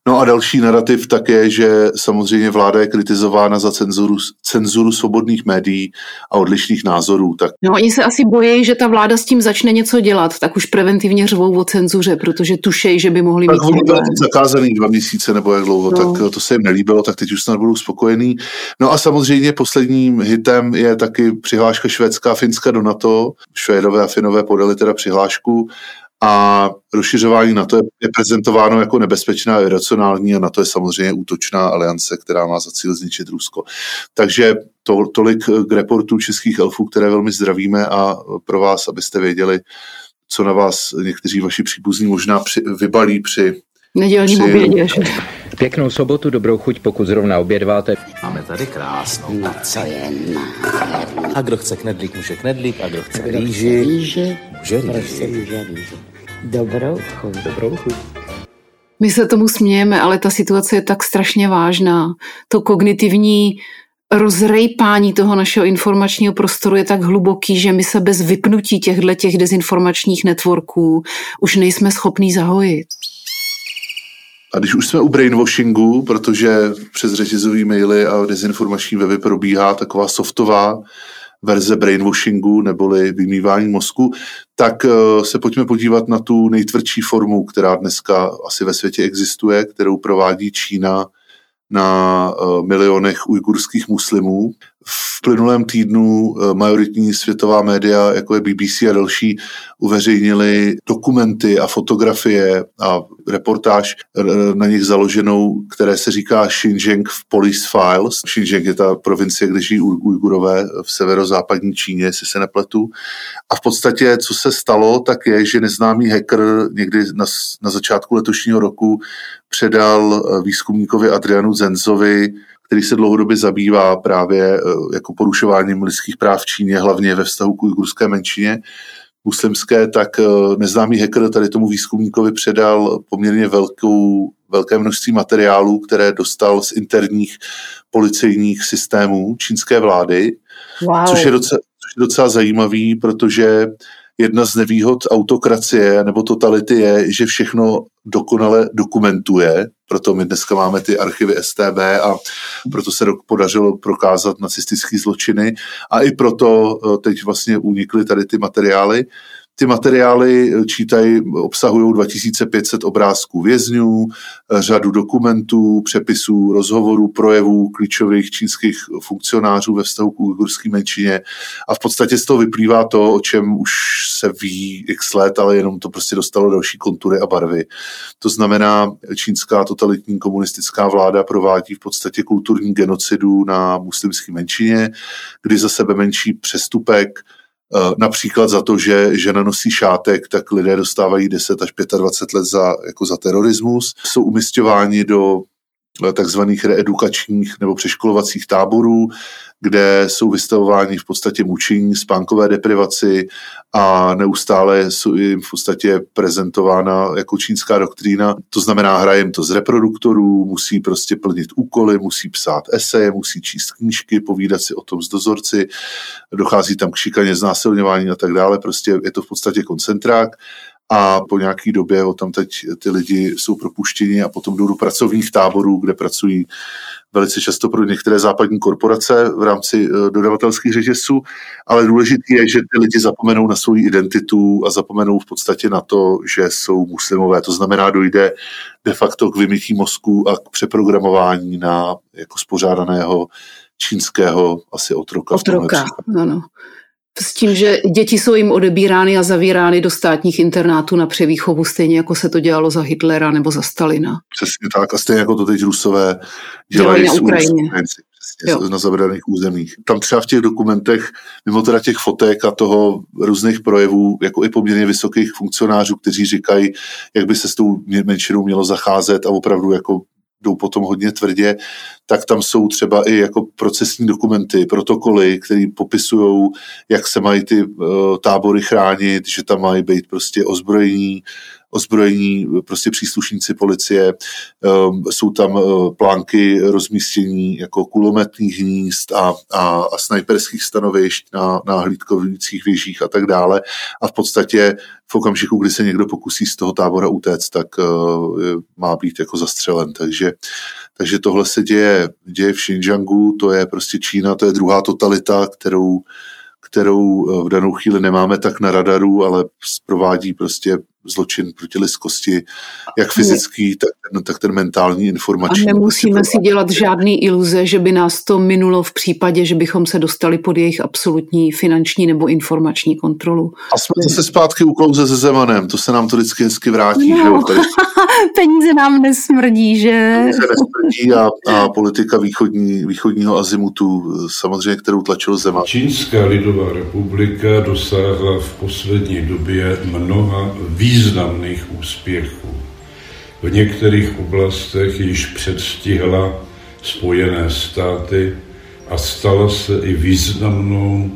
No a další narrativ tak je, že samozřejmě vláda je kritizována za cenzuru, cenzuru svobodných médií a odlišných názorů. Tak... No oni se asi bojí, že ta vláda s tím začne něco dělat, tak už preventivně řvou o cenzuře, protože tušejí, že by mohli tak mít Tak oni zakázaný dva měsíce nebo jak dlouho, no. tak to se jim nelíbilo, tak teď už snad budou spokojení. No a samozřejmě posledním hitem je taky přihláška Švédska a Finska do NATO. Švédové a Finové podali teda přihlášku a rozšiřování NATO je, je prezentováno jako nebezpečná a iracionální a NATO je samozřejmě útočná aliance, která má za cíl zničit Rusko. Takže to, tolik k reportu českých elfů, které velmi zdravíme a pro vás, abyste věděli, co na vás někteří vaši příbuzní možná při, vybalí při Nedělním při... obědě. Pěknou sobotu, dobrou chuť, pokud zrovna obědváte. Máme tady krásnou. No co je. A kdo chce knedlík, může knedlík, a kdo chce rýži, rýži, může rýži. Dobrou chuť. Dobrou chuť. My se tomu smějeme, ale ta situace je tak strašně vážná. To kognitivní rozrejpání toho našeho informačního prostoru je tak hluboký, že my se bez vypnutí těchto těch dezinformačních networků už nejsme schopní zahojit. A když už jsme u brainwashingu, protože přes řetězový maily a dezinformační weby probíhá taková softová verze brainwashingu neboli vymývání mozku, tak eh, se pojďme podívat na tu nejtvrdší formu, která dneska asi ve světě existuje, kterou provádí Čína na eh, milionech ujgurských muslimů. V plynulém týdnu eh, majoritní světová média, jako je BBC a další, uveřejnili dokumenty a fotografie a reportáž eh, na nich založenou, které se říká Xinjiang Police Files. Xinjiang je ta provincie, kde žijí Ujgurové v severozápadní Číně, jestli se nepletu. A v podstatě, co se stalo, tak je, že neznámý hacker někdy na, na začátku letošního roku předal eh, výzkumníkovi Adrianu Zenzovi který se dlouhodobě zabývá právě eh, jako porušováním lidských práv v Číně, hlavně ve vztahu k ujgurské menšině muslimské, tak eh, neznámý hacker tady tomu výzkumníkovi předal poměrně velkou, velké množství materiálů, které dostal z interních policejních systémů čínské vlády, wow. což, je docela, což je docela zajímavý, protože jedna z nevýhod autokracie nebo totality je, že všechno dokonale dokumentuje, proto my dneska máme ty archivy STB a proto se podařilo prokázat nacistické zločiny a i proto eh, teď vlastně unikly tady ty materiály. Ty materiály čítají, obsahují 2500 obrázků vězňů, řadu dokumentů, přepisů, rozhovorů, projevů klíčových čínských funkcionářů ve vztahu k ujgurské menšině a v podstatě z toho vyplývá to, o čem už se ví x let, ale jenom to prostě dostalo další kontury a barvy. To znamená, čínská totalitní komunistická vláda provádí v podstatě kulturní genocidu na muslimské menšině, kdy za sebe menší přestupek Eh, například za to, že žena nosí šátek, tak lidé dostávají 10 až 25 let za, jako za terorismus. Jsou umistováni do eh, takzvaných reedukačních nebo přeškolovacích táborů, kde jsou vystavováni v podstatě mučení, spánkové deprivaci a neustále jsou jim v podstatě prezentována jako čínská doktrína. To znamená, hraje jim to z reproduktorů, musí prostě plnit úkoly, musí psát eseje, musí číst knížky, povídat si o tom s dozorci, dochází tam k šikaně, znásilňování a tak dále. Prostě je to v podstatě koncentrák a po nějaký době o tam teď ty lidi jsou propuštěni a potom jdou do pracovních táborů, kde pracují velice často pro některé západní korporace v rámci eh, dodavatelských řetězců, ale důležité je, že ty lidi zapomenou na svou identitu a zapomenou v podstatě na to, že jsou muslimové. To znamená, dojde de facto k vymytí mozku a k přeprogramování na jako spořádaného čínského asi otroka. Otroka, ano. S tím, že děti jsou jim odebírány a zavírány do státních internátů na převýchovu, stejně jako se to dělalo za Hitlera nebo za Stalina. Přesně tak. A stejně jako to teď Rusové dělají, dělají na Ukrajině. Přesně, na zabraných územích. Tam třeba v těch dokumentech, mimo teda těch fotek a toho různých projevů, jako i poměrně vysokých funkcionářů, kteří říkají, jak by se s tou menšinou mělo zacházet a opravdu jako jdou potom hodně tvrdě, tak tam jsou třeba i jako procesní dokumenty, protokoly, které popisují, jak se mají ty uh, tábory chránit, že tam mají být prostě ozbrojení, ozbrojení prostě příslušníci policie, um, jsou tam uh, plánky rozmístění jako kulometních hnízd a, a, a snajperských stanovišť na, na hlídkovících věžích a tak dále. A v podstatě v okamžiku, kdy se někdo pokusí z toho tábora utéct, tak uh, má být jako zastřelen. Takže, takže tohle se děje, děje v Xinjiangu, to je prostě Čína, to je druhá totalita, kterou kterou v danou chvíli nemáme tak na radaru, ale provádí prostě zločin proti lidskosti, jak fyzický, tak ten, tak ten mentální, informační. A nemusíme si dělat žádný iluze, že by nás to minulo v případě, že bychom se dostali pod jejich absolutní finanční nebo informační kontrolu. A jsme zase zpátky u klouze se Zemanem, to se nám to vždycky hezky vrátí. No. Že? Peníze nám nesmrdí, že? Peníze nesmrdí a, a politika východní, východního azimutu, samozřejmě, kterou tlačil Zeman. Čínská lidová republika dosáhla v poslední době mnoha významných významných úspěchů. V některých oblastech již předstihla Spojené státy a stala se i významnou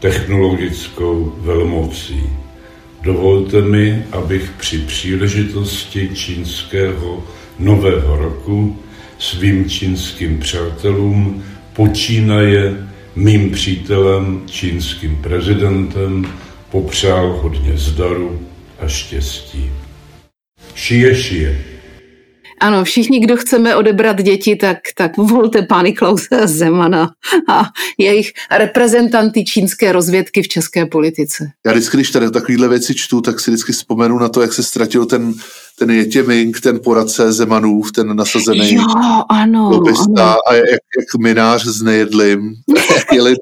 technologickou velmocí. Dovolte mi, abych při příležitosti čínského nového roku svým čínským přátelům počínaje mým přítelem, čínským prezidentem, popřál hodně zdaru a štěstí. Šije, šije. Ano, všichni, kdo chceme odebrat děti, tak, tak volte pány Klause a Zemana a jejich reprezentanty čínské rozvědky v české politice. Já vždycky, když tady takovéhle věci čtu, tak si vždycky vzpomenu na to, jak se ztratil ten, ten Jetěmink, ten poradce Zemanův, ten nasazený jo, ano, lobista ano. a jak, jak minář s nejedlým, jak jeli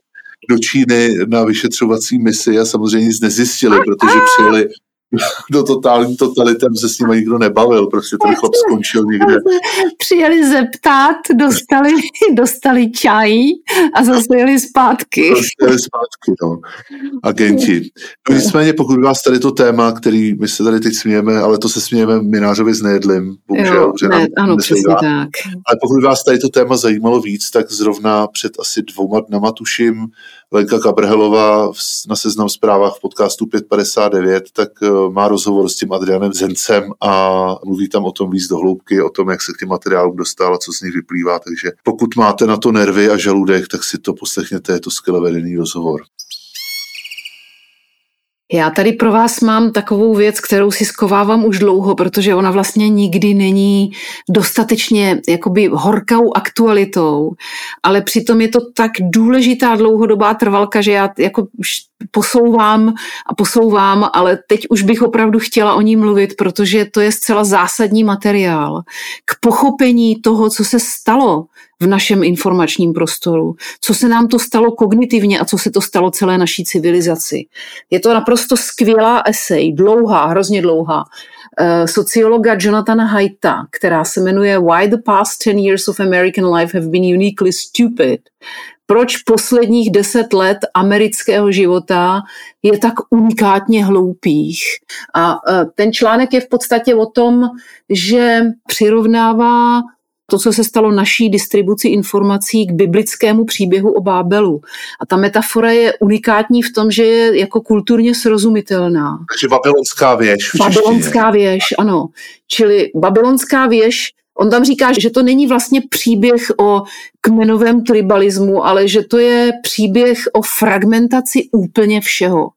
do Číny na vyšetřovací misi a samozřejmě nic nezjistili, protože přijeli do totální totalitem se s ním nikdo nebavil, prostě ten chlap skončil někde. Přijeli zeptat, dostali, dostali čaj a zase jeli zpátky. Zase jeli zpátky, no. Agenti. No nicméně, pokud vás tady to téma, který my se tady teď smějeme, ale to se smějeme Minářovi s nejedlím, bohužel. Jo, že ne, ano, přesně tak. Ale pokud vás tady to téma zajímalo víc, tak zrovna před asi dvouma dnama tuším, Lenka Kabrhelová na seznam zprávách v podcastu 559, tak eh, má rozhovor s tím Adrianem Zencem a mluví tam o tom víc dohloubky, o tom, jak se k těm materiálům dostal a co z nich vyplývá. Takže pokud máte na to nervy a žaludek, tak si to poslechněte, je to skvěle vedený rozhovor. Já tady pro vás mám takovou věc, kterou si skovávám už dlouho, protože ona vlastně nikdy není dostatečně jakoby horkou aktualitou, ale přitom je to tak důležitá dlouhodobá trvalka, že já jako posouvám a posouvám, ale teď už bych opravdu chtěla o ní mluvit, protože to je zcela zásadní materiál k pochopení toho, co se stalo v našem informačním prostoru, co se nám to stalo kognitivně a co se to stalo celé naší civilizaci. Je to naprosto skvělá esej, dlouhá, hrozně dlouhá, eh, sociologa Jonathana Haidta, která se jmenuje Why the past 10 years of American life have been uniquely stupid. Proč posledních deset let amerického života je tak unikátně hloupých. A eh, ten článek je v podstatě o tom, že přirovnává to, co se stalo naší distribuci informací k biblickému příběhu o Bábelu. A ta metafora je unikátní v tom, že je jako kulturně srozumitelná. Takže babylonská věž. Babylonská věž, ano. Čili babylonská věž On tam říká, že to není vlastně příběh o kmenovém tribalismu, ale že to je příběh o fragmentaci úplně všeho.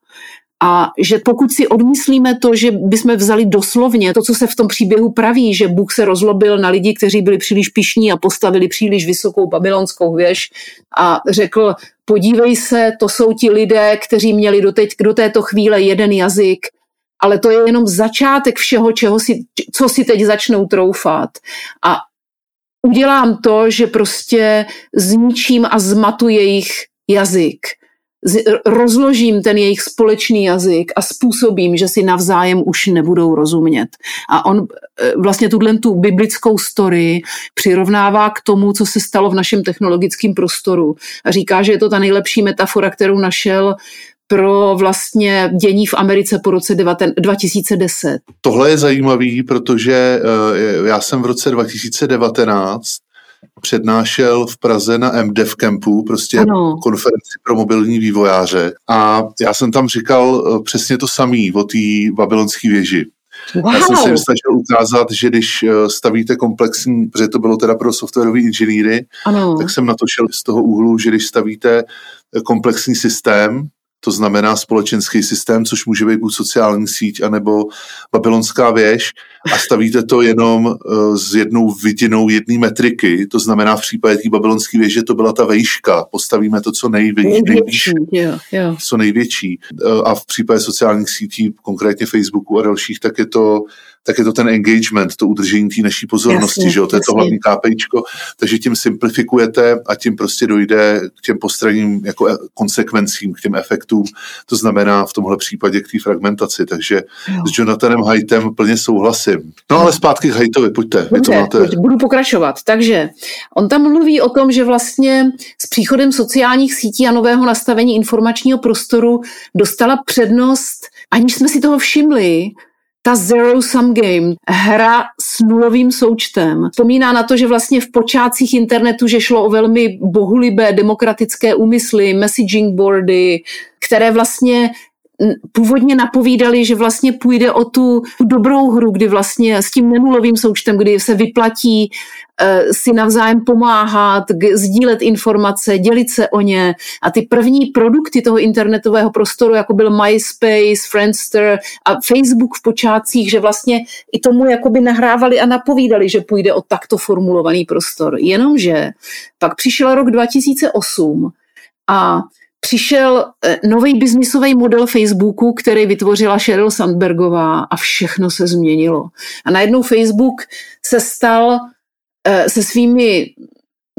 A že pokud si odmyslíme to, že bychom vzali doslovně to, co se v tom příběhu praví, že Bůh se rozlobil na lidi, kteří byli příliš pišní a postavili příliš vysokou babylonskou věž a řekl, podívej se, to jsou ti lidé, kteří měli doteď, do této chvíle jeden jazyk, ale to je jenom začátek všeho, čeho si, co si teď začnou troufat. A udělám to, že prostě zničím a zmatu jejich jazyk rozložím ten jejich společný jazyk a způsobím, že si navzájem už nebudou rozumět. A on e, vlastně tuhle tu biblickou story přirovnává k tomu, co se stalo v našem technologickém prostoru. A říká, že je to ta nejlepší metafora, kterou našel pro vlastně dění v Americe po roce 2010. Tohle je zajímavý, protože e, já jsem v roce 2019 přednášel v Praze na MDev Campu, prostě ano. konferenci pro mobilní vývojáře. A já jsem tam říkal eh, přesně to samé o té babylonské věži. Wow. Já jsem si snažil ukázat, že když eh, stavíte komplexní, protože to bylo teda pro softwarové inženýry, ano. tak jsem na to šel z toho úhlu, že když stavíte eh, komplexní systém, to znamená společenský systém, což může být buď sociální síť, anebo babylonská věž. A stavíte to jenom uh, s jednou vidinou jedné metriky, to znamená v případě té babylonské věže to byla ta vejška, postavíme to co nejvě, největší, yeah, yeah. co největší. Uh, a v případě sociálních sítí, konkrétně Facebooku a dalších, tak je to tak je to ten engagement, to udržení té naší pozornosti, jasně, že jo, to je to hlavní KPIčko, takže tím simplifikujete a tím prostě dojde k těm postranním jako e, konsekvencím, k těm efektům, to znamená v tomhle případě k té fragmentaci, takže jo. s Jonathanem Haitem plně souhlasím. No ale zpátky k Haitovi, pojďte. Dobře, to máte... budu pokračovat. Takže on tam mluví o tom, že vlastně s příchodem sociálních sítí a nového nastavení informačního prostoru dostala přednost, aniž jsme si toho všimli, ta Zero Sum Game, hra s nulovým součtem, vzpomíná na to, že vlastně v počátcích internetu, že šlo o velmi bohulibé demokratické úmysly, messaging boardy, které vlastně původně napovídali, že vlastně půjde o tu, dobrou hru, kdy vlastně s tím nenulovým součtem, kdy se vyplatí uh, si navzájem pomáhat, sdílet informace, dělit se o ně. A ty první produkty toho internetového prostoru, jako byl MySpace, Friendster a Facebook v počátcích, že vlastně i tomu jakoby nahrávali a napovídali, že půjde o takto formulovaný prostor. Jenomže pak přišel rok 2008 a přišel eh, nový biznisový model Facebooku, který vytvořila Sheryl Sandbergová a všechno se změnilo. A najednou Facebook se stal eh, se svými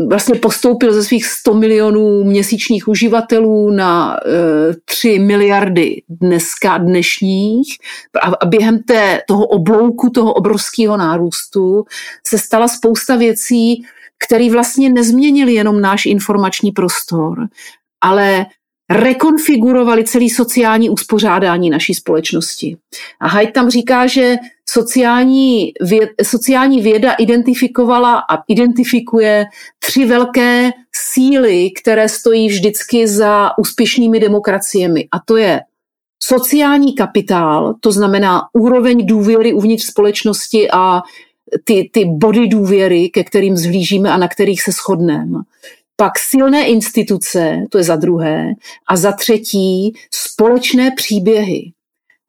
vlastně postoupil ze svých 100 milionů měsíčních uživatelů na e, eh, 3 miliardy dneska dnešních a, a během té, toho oblouku, toho obrovského nárůstu se stala spousta věcí, které vlastně nezměnily jenom náš informační prostor, ale rekonfigurovali celý sociální uspořádání naší společnosti. A Haidt tam říká, že sociální, věd, sociální věda identifikovala a identifikuje tři velké síly, které stojí vždycky za úspěšnými demokraciemi. A to je sociální kapitál, to znamená úroveň důvěry uvnitř společnosti a ty, ty body důvěry, ke kterým zhlížíme a na kterých se shodneme pak silné instituce, to je za druhé, a za třetí společné příběhy.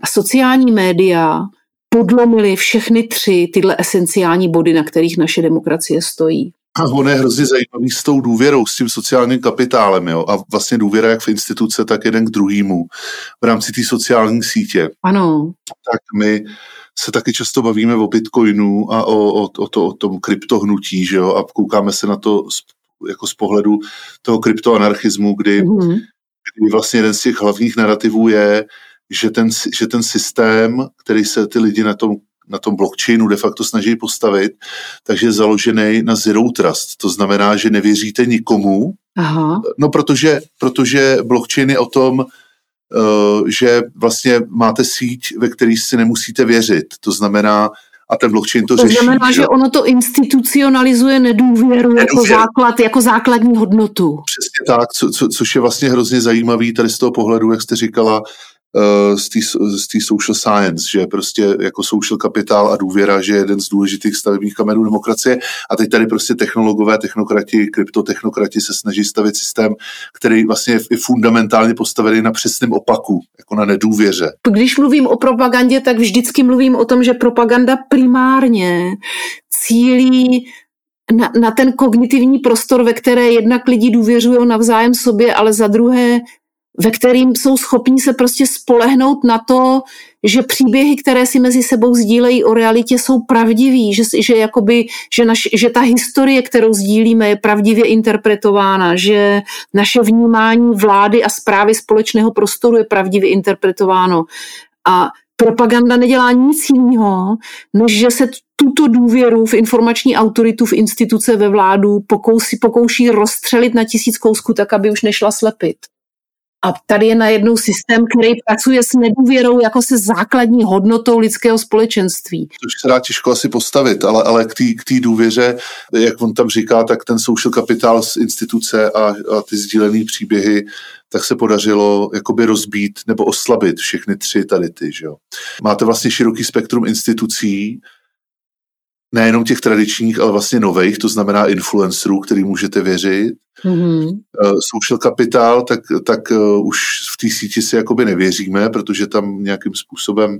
A sociální média podlomily všechny tři tyhle esenciální body, na kterých naše demokracie stojí. A on je hrozně zajímavý s tou důvěrou, s tím sociálním kapitálem. Jo? A vlastně důvěra jak v instituce, tak jeden k druhému v rámci té sociální sítě. Ano. Tak my se taky často bavíme o bitcoinu a o, o, o, to, o tom kryptohnutí, že jo? a koukáme se na to z, jako z pohledu toho kryptoanarchismu, kdy, mm-hmm. kdy vlastně jeden z těch hlavních narrativů je, že ten, že ten systém, který se ty lidi na tom na tom blockchainu de facto snaží postavit, takže je založený na zero trust. To znamená, že nevěříte nikomu, Aha. no protože, protože blockchain je o tom, uh, že vlastně máte síť, ve který si nemusíte věřit. To znamená, a ten blockchain to, to řeší. To znamená, že ono to institucionalizuje nedůvěru, nedůvěru. jako základ, jako základní hodnotu. Přesně tak, co, co, což je vlastně hrozně zajímavý tady z toho pohledu, jak jste říkala, z té social science, že prostě jako social kapitál a důvěra, že je jeden z důležitých stavebních kamenů demokracie. A teď tady prostě technologové, technokrati, kryptotechnokrati se snaží stavit systém, který vlastně je fundamentálně postavený na přesném opaku, jako na nedůvěře. Když mluvím o propagandě, tak vždycky mluvím o tom, že propaganda primárně cílí na, na ten kognitivní prostor, ve které jednak lidi důvěřují navzájem sobě, ale za druhé ve kterým jsou schopní se prostě spolehnout na to, že příběhy, které si mezi sebou sdílejí o realitě, jsou pravdivý, že, že, jakoby, že, naš, že ta historie, kterou sdílíme, je pravdivě interpretována, že naše vnímání vlády a zprávy společného prostoru je pravdivě interpretováno. A propaganda nedělá nic jiného, než že se tuto důvěru v informační autoritu, v instituce, ve vládu pokouší, pokouší rozstřelit na tisíc kousků, tak aby už nešla slepit. A tady je najednou systém, který pracuje s nedůvěrou jako se základní hodnotou lidského společenství. Což se dá těžko asi postavit, ale, ale k té důvěře, jak on tam říká, tak ten social kapitál z instituce a, a ty sdílené příběhy, tak se podařilo jakoby rozbít nebo oslabit všechny tři tady ty. Že jo. Máte vlastně široký spektrum institucí, nejenom těch tradičních, ale vlastně nových, to znamená influencerů, který můžete věřit. Mm-hmm. Social kapitál, tak, tak uh, už v té síti si jakoby nevěříme, protože tam nějakým způsobem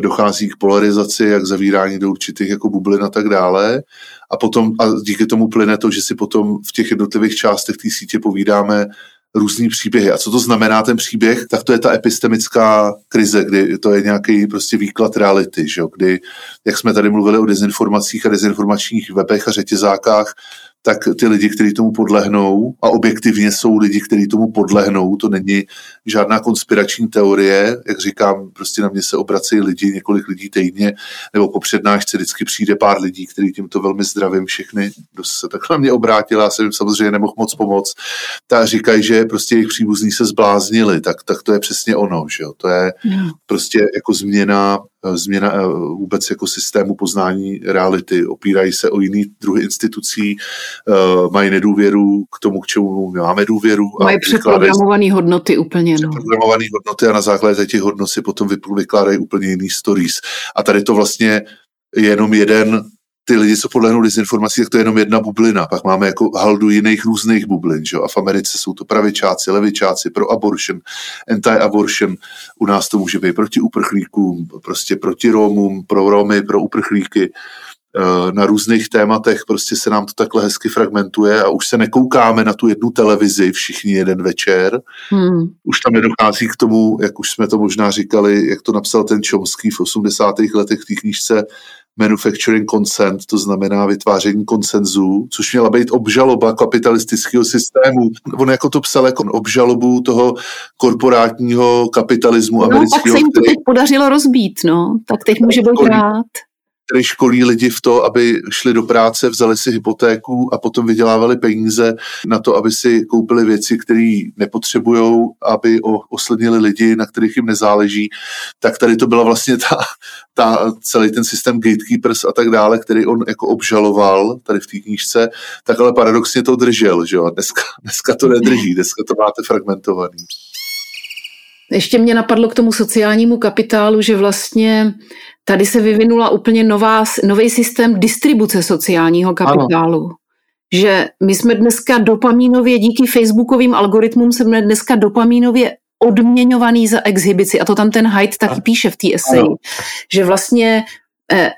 dochází k polarizaci, jak zavírání do určitých jako bublin a tak dále. A potom, a díky tomu plyne to, že si potom v těch jednotlivých částech té sítě povídáme různý příběhy. A co to znamená ten příběh? Tak to je ta epistemická krize, kdy to je nějaký prostě výklad reality, že? kdy, jak jsme tady mluvili o dezinformacích a dezinformačních webech a řetězákách, tak ty lidi, kteří tomu podlehnou, a objektivně jsou lidi, kteří tomu podlehnou, to není žádná konspirační teorie, jak říkám, prostě na mě se obracejí lidi, několik lidí týdně, nebo po přednášce vždycky přijde pár lidí, kteří tímto velmi zdravím všechny, kdo se takhle na mě obrátila, já jsem jim samozřejmě nemohl moc pomoct, tak říkají, že prostě jejich příbuzní se zbláznili, tak, tak to je přesně ono, že jo? to je no. prostě jako změna změna eh, vůbec jako systému poznání reality. Opírají se o jiný druhy institucí, eh, mají nedůvěru k tomu, k čemu máme důvěru. Mají přeprogramované hodnoty úplně. No. Přeprogramované hodnoty a na základě těch hodnot si potom vykládají úplně jiný stories. A tady to vlastně je jenom jeden ty lidi, co podlehnou dezinformací, tak to je jenom jedna bublina. Pak máme jako haldu jiných různých bublin. Že? A v Americe jsou to pravičáci, levičáci, pro abortion, anti-abortion. U nás to může být proti uprchlíkům, prostě proti Romům, pro Romy, pro uprchlíky. Eh, na různých tématech prostě se nám to takhle hezky fragmentuje a už se nekoukáme na tu jednu televizi všichni jeden večer. Hmm. Už tam nedochází k tomu, jak už jsme to možná říkali, jak to napsal ten Chomsky v 80. letech v té knížce manufacturing consent, to znamená vytváření konsenzu, což měla být obžaloba kapitalistického systému. On jako to psal jako obžalobu toho korporátního kapitalismu no, amerického. tak se jim to teď podařilo rozbít, no. Tak teď může být rád který školí lidi v to, aby šli do práce, vzali si hypotéku a potom vydělávali peníze na to, aby si koupili věci, které nepotřebují, aby oslednili lidi, na kterých jim nezáleží. Tak tady to byla vlastně ta, ta, celý ten systém gatekeepers a tak dále, který on jako obžaloval tady v té knížce, tak ale paradoxně to držel, že jo? Dneska, dneska to nedrží, dneska to máte fragmentovaný. Ještě mě napadlo k tomu sociálnímu kapitálu, že vlastně tady se vyvinula úplně nová, nový systém distribuce sociálního kapitálu. Ano. Že my jsme dneska dopamínově, díky facebookovým algoritmům jsme dneska dopamínově odměňovaný za exhibici. A to tam ten Hyde taky píše v té eseji, že vlastně eh,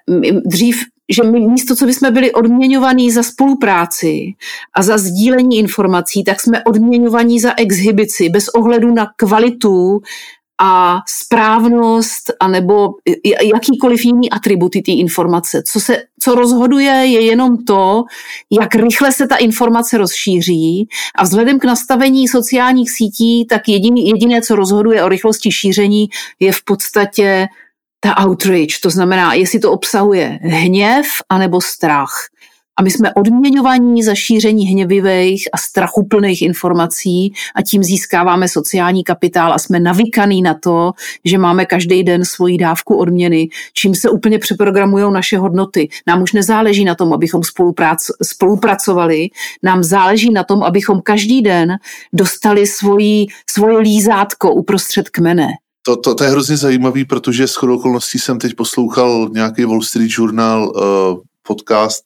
dřív že my místo, co bychom byli odměňovaní za spolupráci a za sdílení informací, tak jsme odměňovaní za exhibici bez ohledu na kvalitu a správnost anebo jakýkoliv jiný atributy té informace. Co, se, co rozhoduje je jenom to, jak rychle se ta informace rozšíří a vzhledem k nastavení sociálních sítí, tak jediný, jediné, co rozhoduje o rychlosti šíření, je v podstatě ta outrage, to znamená, jestli to obsahuje hněv anebo strach. A my jsme odměňovaní za šíření hněvivých a strachuplných informací a tím získáváme sociální kapitál a jsme navykaný na to, že máme každý den svoji dávku odměny, čím se úplně přeprogramují naše hodnoty. Nám už nezáleží na tom, abychom spolupracovali, nám záleží na tom, abychom každý den dostali svoji, svoje lízátko uprostřed kmene. To, to, to je hrozně zajímavý, protože s okolností jsem teď poslouchal nějaký Wall Street Journal uh, podcast,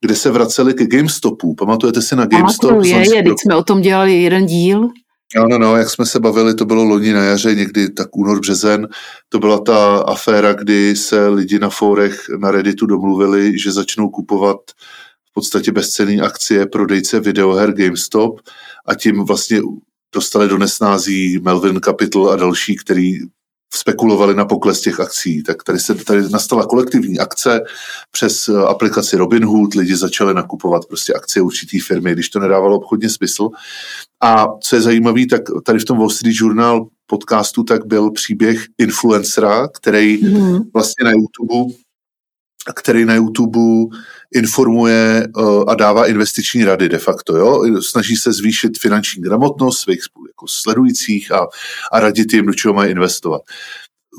kde se vraceli ke GameStopu. Pamatujete si na GameStop? Pamatuju, je, je, teď jsme o tom dělali jeden díl. Ano, no, jak jsme se bavili, to bylo loni na jaře, někdy tak únor, březen. To byla ta aféra, kdy se lidi na fórech na Redditu domluvili, že začnou kupovat v podstatě bezcenné akcie prodejce videoher GameStop a tím vlastně dostali do nesnází Melvin Capital a další, který spekulovali na pokles těch akcí. Tak tady se tady nastala kolektivní akce přes eh, aplikaci Robinhood, lidi začali nakupovat prostě akcie určitý firmy, když to nedávalo obchodně smysl. A co je zajímavé, tak tady v tom Wall Street Journal podcastu tak byl příběh influencera, který mm. vlastně na YouTube který na YouTube informuje uh, a dává investiční rady de facto. Jo? Snaží se zvýšit finanční gramotnost svých jako sledujících a, a radit jim, do čeho mají investovat.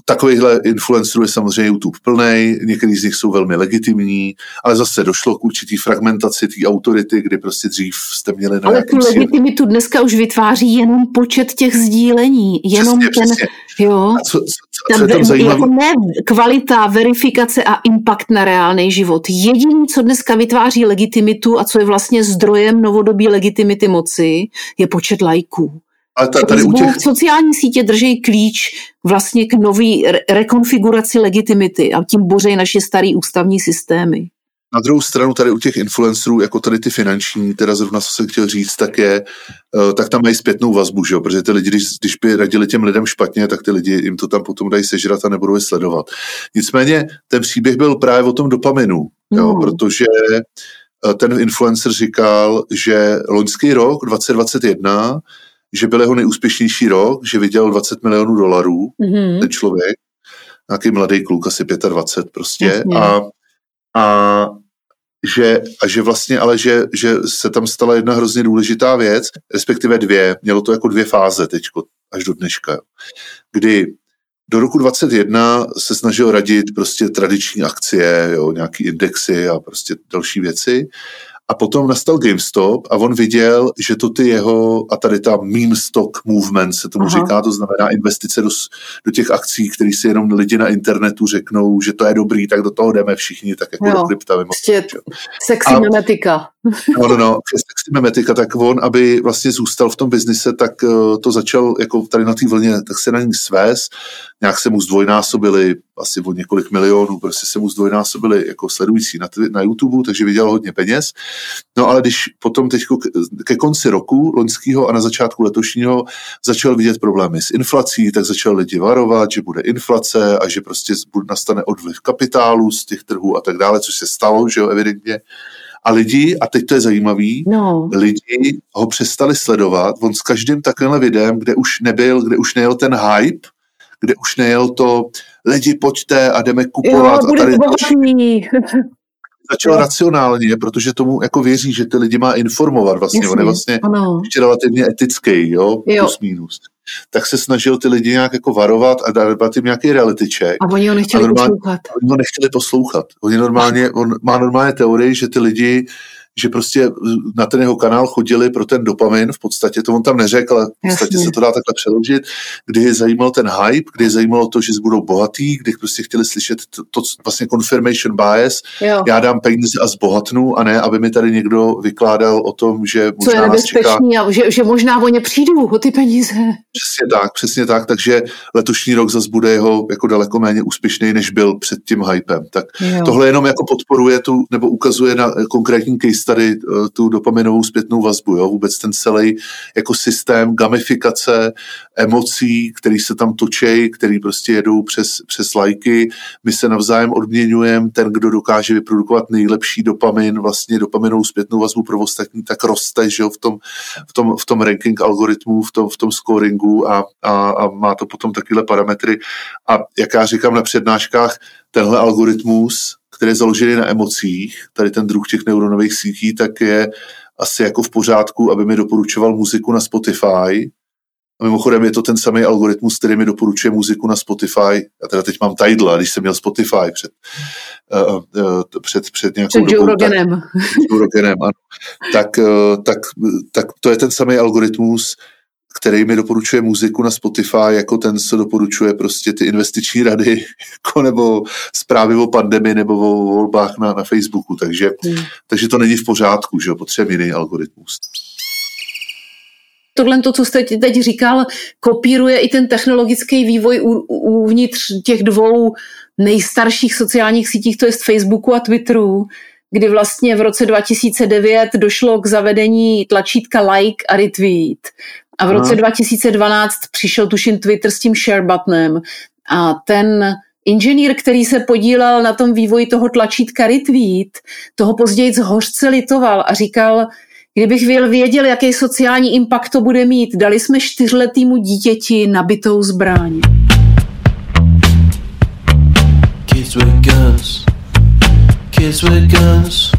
Takovýchhle influencerů je samozřejmě YouTube plný, některý z nich jsou velmi legitimní, ale zase došlo k určitý fragmentaci té autority, kdy prostě dřív jste měli na Ale tu legitimitu dneska už vytváří jenom počet těch sdílení, jenom přesně, ten, přesně. jo, a co, co, co je tam zajímavé? Jako ne kvalita, verifikace a impact na reálný život. Jediný, co dneska vytváří legitimitu a co je vlastně zdrojem novodobí legitimity moci, je počet lajků. Ale ta, tady u těch... Sociální sítě drží klíč vlastně k nový re- rekonfiguraci legitimity a tím bořejí naše staré ústavní systémy. Na druhou stranu tady u těch influencerů, jako tady ty finanční, teda zrovna co jsem chtěl říct, tak je, eh, tak tam mají zpětnou vazbu, že jo? protože ty lidi, když, když by radili těm lidem špatně, tak ty lidi jim to tam potom dají sežrat a nebudou je sledovat. Nicméně ten příběh byl právě o tom dopaminu, jo? Mm. protože eh, ten influencer říkal, že loňský rok 2021 že byl jeho nejúspěšnější rok, že vydělal 20 milionů dolarů, mm-hmm. ten člověk, nějaký mladý kluk, asi 25 prostě, a, a že, a že vlastně, ale že, že se tam stala jedna hrozně důležitá věc, respektive dvě, mělo to jako dvě fáze teďko, až do dneška, kdy do roku 2021 se snažil radit prostě tradiční akcie, jo, nějaký indexy a prostě další věci. A potom nastal GameStop a on viděl, že to ty jeho, a tady ta meme stock movement se tomu Aha. říká, to znamená investice do, do těch akcí, které si jenom lidi na internetu řeknou, že to je dobrý, tak do toho jdeme všichni, tak jako jo. do krypta. Prostě sexy a. No, no, no, sexy memetika, tak on, aby vlastně zůstal v tom biznise, tak uh, to začal jako tady na té vlně, tak se na ní svést, nějak se mu zdvojnásobili asi o několik milionů, prostě se mu zdvojnásobili jako sledující na, na YouTube, takže vydělal hodně peněz. No ale když potom teď ke konci roku loňského a na začátku letošního začal vidět problémy s inflací, tak začal lidi varovat, že bude inflace a že prostě nastane odvliv kapitálu z těch trhů a tak dále, což se stalo, že jo, evidentně. A lidi, a teď to je zajímavý, no. lidi ho přestali sledovat, on s každým takovým videem, kde už nebyl, kde už nejel ten hype, kde už nejel to lidi pojďte a jdeme kupovat. Jo, a tady začal jo. racionálně, protože tomu jako věří, že ty lidi má informovat vlastně. Jasně, On je vlastně ano. ještě relativně etický, jo, jo. plus minus. Tak se snažil ty lidi nějak jako varovat a dávat jim nějaký reality check. A oni ho nechtěli normálně, poslouchat. Oni ho nechtěli poslouchat. Oni normálně, on má normálně teorii, že ty lidi že prostě na ten jeho kanál chodili pro ten dopamin, v podstatě to on tam neřekl, ale v podstatě Jasně. se to dá takhle přeložit, kdy je zajímal ten hype, kdy je zajímalo to, že budou bohatý, kdy prostě chtěli slyšet to, to vlastně confirmation bias, jo. já dám peníze a zbohatnu a ne, aby mi tady někdo vykládal o tom, že možná Co je nebezpečný a že, že možná o ně přijdu, o ty peníze. Přesně tak, přesně tak, takže letošní rok zase bude jeho jako daleko méně úspěšný, než byl před tím hypem. Tak jo. tohle jenom jako podporuje tu, nebo ukazuje na konkrétní case tady eh, tu dopaminovou zpětnou vazbu, jo? vůbec ten celý jako systém gamifikace emocí, který se tam točí, který prostě jedou přes, přes lajky. My se navzájem odměňujeme, ten, kdo dokáže vyprodukovat nejlepší dopamin, vlastně dopaminovou zpětnou vazbu pro ostatní, tak roste že jo, v, tom, v, tom, v tom ranking algoritmu, v tom, v tom scoringu a, a, a má to potom takovéhle parametry. A jak já říkám na přednáškách, tenhle algoritmus, který je založený na emocích, tady ten druh těch neuronových sítí, tak je asi jako v pořádku, aby mi doporučoval muziku na Spotify. A mimochodem je to ten samý algoritmus, který mi doporučuje muziku na Spotify. Já teda teď mám Tidal, když jsem měl Spotify před, uh, uh, před, před nějakou před dobou. Rogenem. Tak, Joe ano. Tak, uh, tak, tak to je ten samý algoritmus, který mi doporučuje muziku na Spotify, jako ten, co doporučuje prostě ty investiční rady, jako nebo zprávy o pandemii nebo o volbách na, na Facebooku. Takže, hmm. takže to není v pořádku, že jo, potřebuje jiný algoritmus. Tohle, to, co jste teď říkal, kopíruje i ten technologický vývoj uvnitř těch dvou nejstarších sociálních sítích, to je Facebooku a Twitteru, kdy vlastně v roce 2009 došlo k zavedení tlačítka like a retweet. A v roce Aha. 2012 přišel tuším Twitter s tím share buttonem a ten inženýr, který se podílel na tom vývoji toho tlačítka retweet, toho později hořce litoval a říkal, kdybych věděl, jaký sociální impact to bude mít, dali jsme čtyřletýmu dítěti nabitou zbraň. Kids with guns. Kids with guns.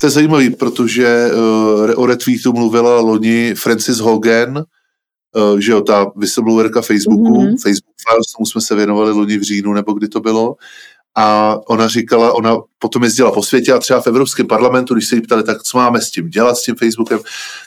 To je zajímavý, protože uh, o retweetu mluvila loni Francis Hogan, uh, že jo, ta whistleblowerka Facebooku, mm-hmm. Facebook Files, tomu jsme se věnovali loni v říjnu, nebo kdy to bylo. A ona říkala, ona potom jezdila po světě a třeba v Evropském parlamentu, když se jí ptali, tak co máme s tím dělat, s tím Facebookem,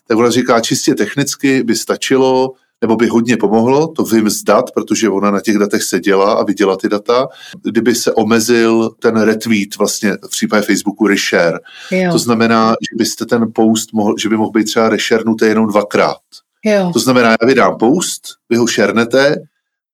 tak ona říká, čistě technicky by stačilo nebo by hodně pomohlo to vymzdat, protože ona na těch datech seděla a viděla ty data, kdyby se omezil ten retweet vlastně v případě Facebooku reshare. Jo. To znamená, že byste ten post mohl, že by mohl být třeba reshernutý jenom dvakrát. Jo. To znamená, já vydám post, vy ho šernete,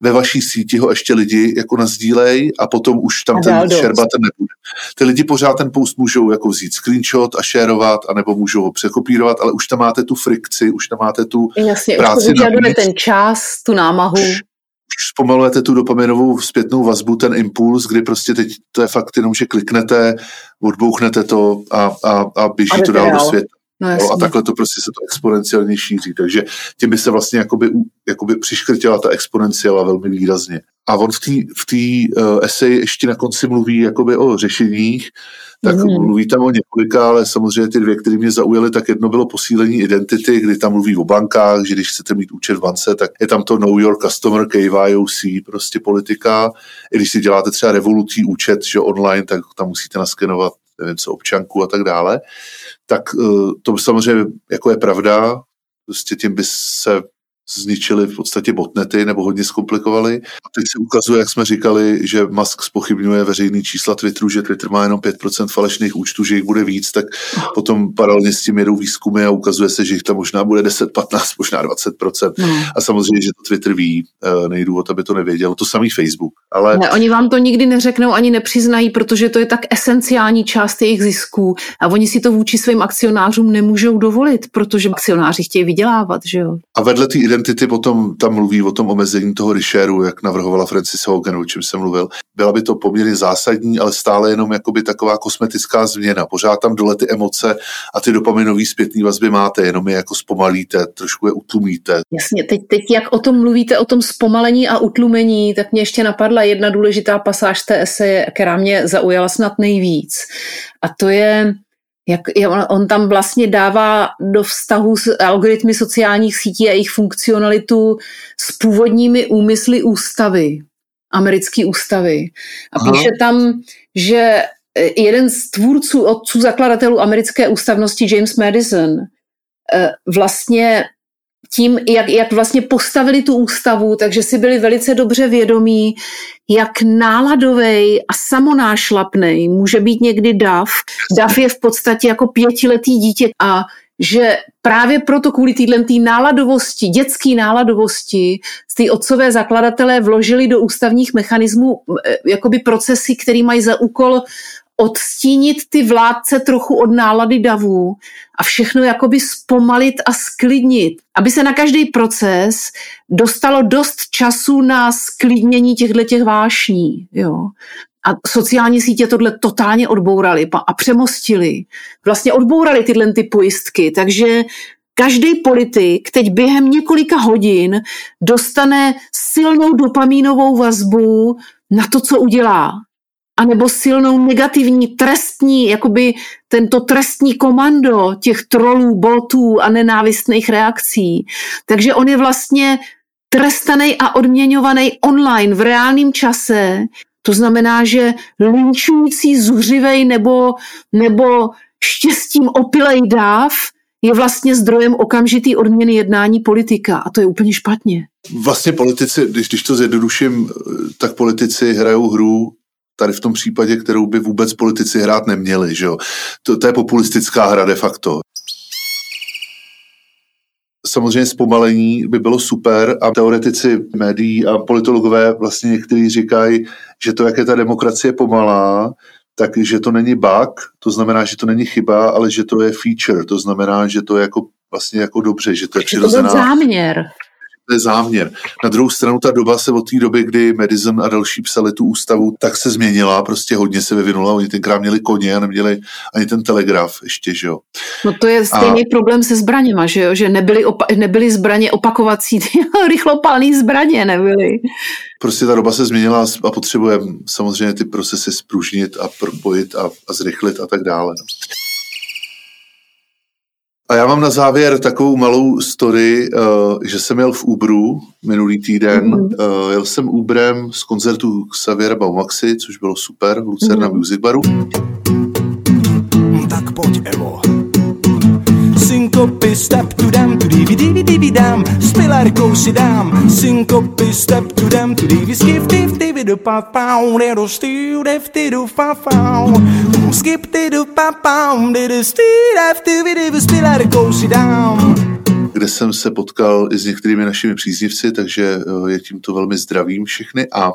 ve vaší síti ho ještě lidi jako nazdílej a potom už tam a ten share button nebude. Ty lidi pořád ten post můžou jako vzít screenshot a shareovat, anebo můžou ho překopírovat, ale už tam máte tu frikci, už tam máte tu Jasně, práci. Už to ten čas, tu námahu. Už zpomalujete tu dopaminovou zpětnou vazbu, ten impuls, kdy prostě teď to je fakt jenom, že kliknete, odbouchnete to a, a, a běží a to dál do světa. No, no, a takhle to prostě se to exponenciálně šíří. Takže tím by se vlastně jakoby, jakoby přiškrtila ta exponenciála velmi výrazně. A on v té v tý, uh, esej ještě na konci mluví jakoby o řešeních, tak mm. mluví tam o několika, ale samozřejmě ty dvě, které mě zaujaly, tak jedno bylo posílení identity, kdy tam mluví o bankách, že když chcete mít účet v bance, tak je tam to Know Your Customer, KYOC, prostě politika. I když si děláte třeba revolutí účet, že online, tak tam musíte naskenovat nevím co, občanku a tak dále tak eh, to samozřejmě jako je pravda, prostě tím by se zničili v podstatě botnety nebo hodně zkomplikovali. A teď se ukazuje, jak jsme říkali, že Musk spochybňuje veřejný čísla Twitteru, že Twitter má jenom 5% falešných účtů, že jich bude víc, tak potom paralelně s tím jedou výzkumy a ukazuje se, že jich tam možná bude 10, 15, možná 20%. No. A samozřejmě, že to Twitter ví, eh, nejdu o to, aby to nevěděl. To samý Facebook. Ale... Ne, oni vám to nikdy neřeknou ani nepřiznají, protože to je tak esenciální část jejich zisků a oni si to vůči svým akcionářům nemůžou dovolit, protože akcionáři chtějí vydělávat, že jo. A vedle té identity potom tam mluví o tom omezení toho reshareu, jak navrhovala Francis Hogan, o čem jsem mluvil. Byla by to poměrně zásadní, ale stále jenom jakoby taková kosmetická změna. Pořád tam dole ty emoce a ty dopaminové zpětné vazby máte, jenom je jako zpomalíte, trošku je utlumíte. Jasně, teď, teď jak o tom mluvíte, o tom zpomalení a utlumení, tak mě ještě napadla jedna důležitá pasáž té eseje, která mě zaujala snad nejvíc. A to je jak on tam vlastně dává do vztahu s algoritmy sociálních sítí a jejich funkcionalitu s původními úmysly ústavy, americké ústavy. A Aha. píše tam, že jeden z tvůrců, otců zakladatelů americké ústavnosti James Madison eh, vlastně tím, jak, jak vlastně postavili tu ústavu, takže si byli velice dobře vědomí, jak náladovej a samonášlapnej může být někdy DAF. DAF je v podstatě jako pětiletý dítě a že právě proto kvůli téhle náladovosti, dětské náladovosti, té otcové zakladatelé vložili do ústavních mechanismů eh, jakoby procesy, které mají za úkol odstínit ty vládce trochu od nálady davů a všechno jakoby zpomalit a sklidnit, aby se na každý proces dostalo dost času na sklidnění těchto těch vášní. Jo. A sociální sítě tohle totálně odbourali a přemostili. Vlastně odbourali tyhle ty pojistky, takže každý politik teď během několika hodin dostane silnou dopamínovou vazbu na to, co udělá anebo silnou negativní trestní, jakoby tento trestní komando těch trolů, botů a nenávistných reakcí. Takže on je vlastně trestaný a odměňovaný online v reálném čase. To znamená, že linčující, zuřivej nebo, nebo štěstím opilej dáv je vlastně zdrojem okamžitý odměny jednání politika a to je úplně špatně. Vlastně politici, když, když to zjednoduším, tak politici hrajou hru tady v tom případě, kterou by vůbec politici hrát neměli. Že jo? To, to je populistická hra de facto. Samozřejmě zpomalení by bylo super a teoretici médií a politologové vlastně někteří říkají, že to, jak je ta demokracie pomalá, tak že to není bug, to znamená, že to není chyba, ale že to je feature, to znamená, že to je jako vlastně jako dobře, že to je přirozená. To záměr to je záměr. Na druhou stranu ta doba se od té doby, kdy Madison a další psali tu ústavu, tak se změnila, prostě hodně se vyvinula. Oni tenkrát měli koně a neměli ani ten telegraf ještě, že jo. No to je stejný a... problém se zbraněma, že jo, že nebyly, opa- nebyly zbraně opakovací, rychlopálné zbraně nebyly. Prostě ta doba se změnila a potřebujeme samozřejmě ty procesy spružnit a propojit a, a zrychlit a tak dále. No. A já mám na závěr takovou malou story, uh, že jsem jel v Uberu minulý týden. Mm-hmm. Jel jsem Uberem z koncertu Xaviera Baumaxi, což bylo super, v Lucerna mm-hmm. Music Baru. Tak pojď, Evo synkopy, step to them, to divi divi divi dam, s pilarkou si dám, synkopy, step to them, to divi skip div divi do pa pau, do styr def ti do fa fau, skip ti do pa pau, do styr def divi divi s pilarkou si dám. Kde jsem se potkal i s některými našimi příznivci, takže eh, je tímto velmi zdravím všechny a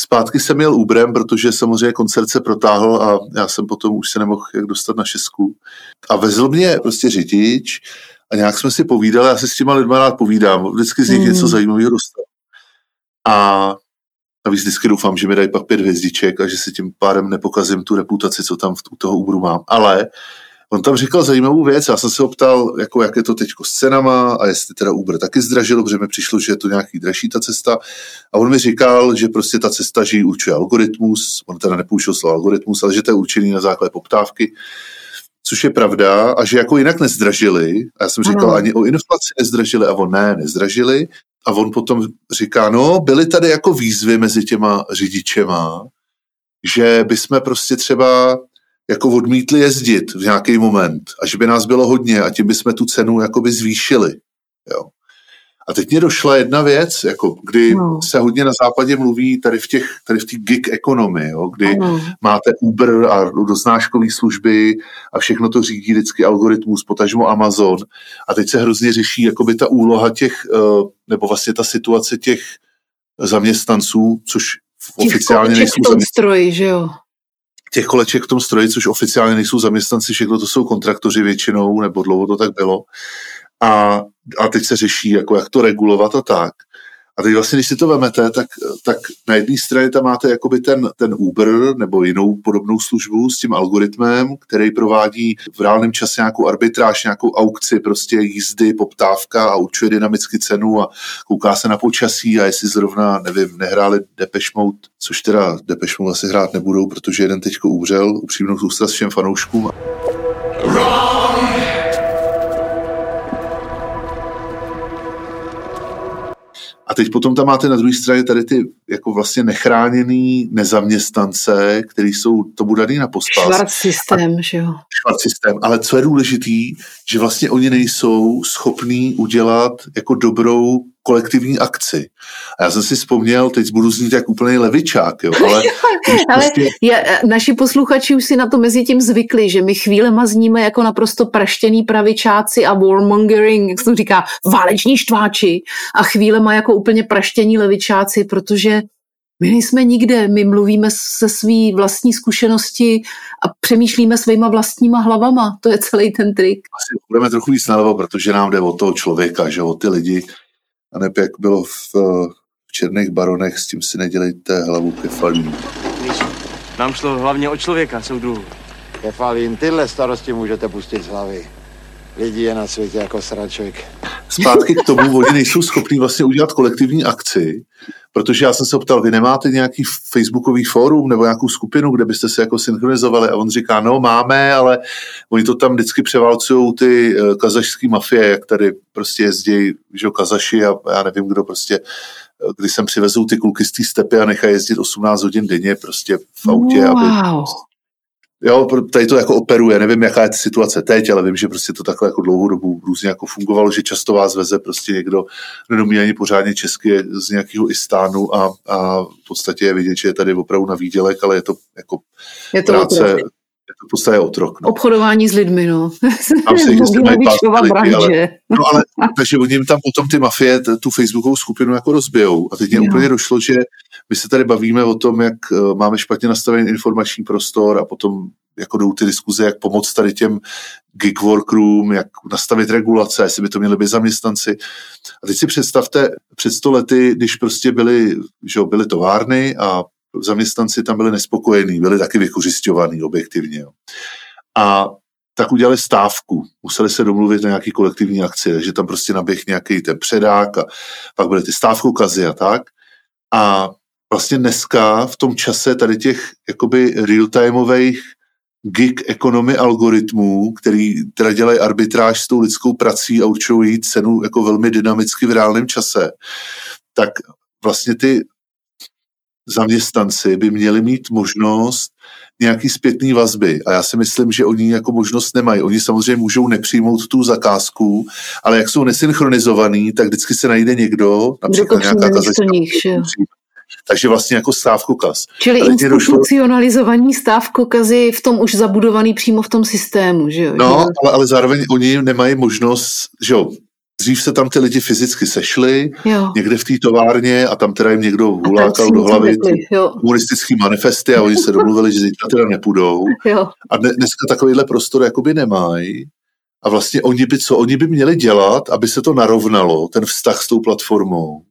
Zpátky jsem měl Uberem, protože samozřejmě koncert se protáhl a já jsem potom už se nemohl jak dostat na šestku. A vezl mě prostě řidič a nějak jsme si povídali, já se s těma lidma rád povídám, vždycky z nich mm. něco zajímavého dostal. A navíc vždycky doufám, že mi dají pak pět hvězdiček a že si tím pádem nepokazím tu reputaci, co tam v toho Uberu mám. Ale On tam říkal zajímavou věc, já jsem se ho ptal, jako jak je to teď s cenama a jestli teda Uber taky zdražil, protože mi přišlo, že je to nějaký dražší ta cesta. A on mi říkal, že prostě ta cesta, že ji určuje algoritmus, on teda nepoužil slovo algoritmus, ale že to je určený na základě poptávky, což je pravda, a že jako jinak nezdražili. A já jsem říkal, ano. ani o inflaci nezdražili, a on ne, nezdražili. A on potom říká, no, byly tady jako výzvy mezi těma řidičema, že bychom prostě třeba jako odmítli jezdit v nějaký moment a že by nás bylo hodně a tím bychom tu cenu jakoby zvýšili. Jo. A teď mě došla jedna věc, jako kdy no. se hodně na západě mluví tady v těch, tady v té gig economy, jo, kdy no. máte Uber a doznáškové služby a všechno to řídí vždycky algoritmus, potažmo Amazon. A teď se hrozně řeší jakoby ta úloha těch, eh, nebo vlastně ta situace těch zaměstnanců, což oficiálně nejsou zaměstnanci. Stroji, že jo? Těch koleček v tom stroji, což oficiálně nejsou zaměstnanci, všechno to jsou kontraktoři většinou, nebo dlouho to tak bylo. A, a teď se řeší, jako jak to regulovat a tak. A teď vlastně, když si to vemete, tak, tak na jedné straně tam máte jakoby ten, ten Uber nebo jinou podobnou službu s tím algoritmem, který provádí v reálném čase nějakou arbitráž, nějakou aukci prostě jízdy, poptávka a určuje dynamicky cenu a kouká se na počasí a jestli zrovna, nevím, nehráli Depeche Mode, což teda Depeche Mode asi hrát nebudou, protože jeden teďko umřel, upřímnou soustav všem fanouškům. A teď potom tam máte na druhé straně tady ty jako vlastně nechráněný nezaměstnance, který jsou tomu daný na pospas. Švart systém, že jo. Švart systém. Ale co je důležitý, že vlastně oni nejsou schopní udělat jako dobrou kolektivní akci. A já jsem si vzpomněl, teď budu znít jak úplný levičák, jo, ale... ale prostě... je, naši posluchači už si na to mezi tím zvykli, že my chvílema zníme jako naprosto praštěný pravičáci a warmongering, jak se to říká, váleční štváči a chvílema jako úplně praštění levičáci, protože my nejsme nikde, my mluvíme se svý vlastní zkušenosti a přemýšlíme svýma vlastníma hlavama. To je celý ten trik. Asi budeme trochu víc nalevo, protože nám jde o toho člověka, že o ty lidi, a ne jak bylo v, v Černých baronech, s tím si nedělejte hlavu kefalín. Nám šlo hlavně o člověka, soudruhu. Kefalín, tyhle starosti můžete pustit z hlavy. Lidi je na světě jako sraček. Zpátky k tomu, oni nejsou schopní vlastně udělat kolektivní akci, protože já jsem se optal, vy nemáte nějaký facebookový fórum nebo nějakou skupinu, kde byste se jako synchronizovali a on říká, no máme, ale oni to tam vždycky převálcují ty eh, kazašské mafie, jak tady prostě jezdí, že kazaši a já nevím, kdo prostě eh, když sem přivezou ty kluky z té stepy a nechají jezdit 18 hodin denně prostě v autě, wow. aby Jo, tady to jako operuje, nevím, jaká je situace teď, ale vím, že prostě to takhle jako dlouhou dobu různě jako fungovalo, že často vás veze prostě někdo, kdo neumí ani pořádně česky z nějakého Istánu a, a v podstatě je vidět, že je tady opravdu na výdělek, ale je to jako je to práce. Je to v podstatě otrok. No. Obchodování s lidmi, no. Tam lidi, ale, no ale, takže oni tam potom ty mafie tu facebookovou skupinu jako rozbijou a teď mě úplně došlo, že my se tady bavíme o tom, jak eh, máme špatně nastavený informační prostor a potom jako jdou ty diskuze, jak pomoct tady těm gig workroom, jak nastavit regulace, jestli by to měly být zaměstnanci. A teď si představte, před sto lety, když prostě byly, že byly továrny a zaměstnanci tam byli nespokojení, byli taky vykořišťovaní objektivně. Jo. A tak udělali stávku. Museli se domluvit na nějaký kolektivní akci, takže tam prostě naběh nějaký ten předák a pak byly ty stávkokazy a tak. A vlastně dneska v tom čase tady těch jakoby real-timeových gig ekonomy algoritmů, který teda dělají arbitráž s tou lidskou prací a určují cenu jako velmi dynamicky v reálném čase, tak vlastně ty zaměstnanci by měli mít možnost nějaký zpětný vazby. A já si myslím, že oni jako možnost nemají. Oni samozřejmě můžou nepřijmout tu zakázku, ale jak jsou nesynchronizovaný, tak vždycky se najde někdo, například nějaká kazačka, takže vlastně jako stávkokaz. Čili institucionalizovaní došlo... stávkokazy v tom už zabudovaný přímo v tom systému, že jo? No, ale, ale zároveň oni nemají možnost, že jo, Dřív se tam ty lidi fyzicky sešli, jo. někde v té továrně a tam teda jim někdo hulákal do hlavy komunistický manifesty a oni se domluvili, že zítra teda nepůjdou. Jo. A dneska takovýhle prostor jakoby nemají. A vlastně oni by, co oni by měli dělat, aby se to narovnalo, ten vztah s tou platformou,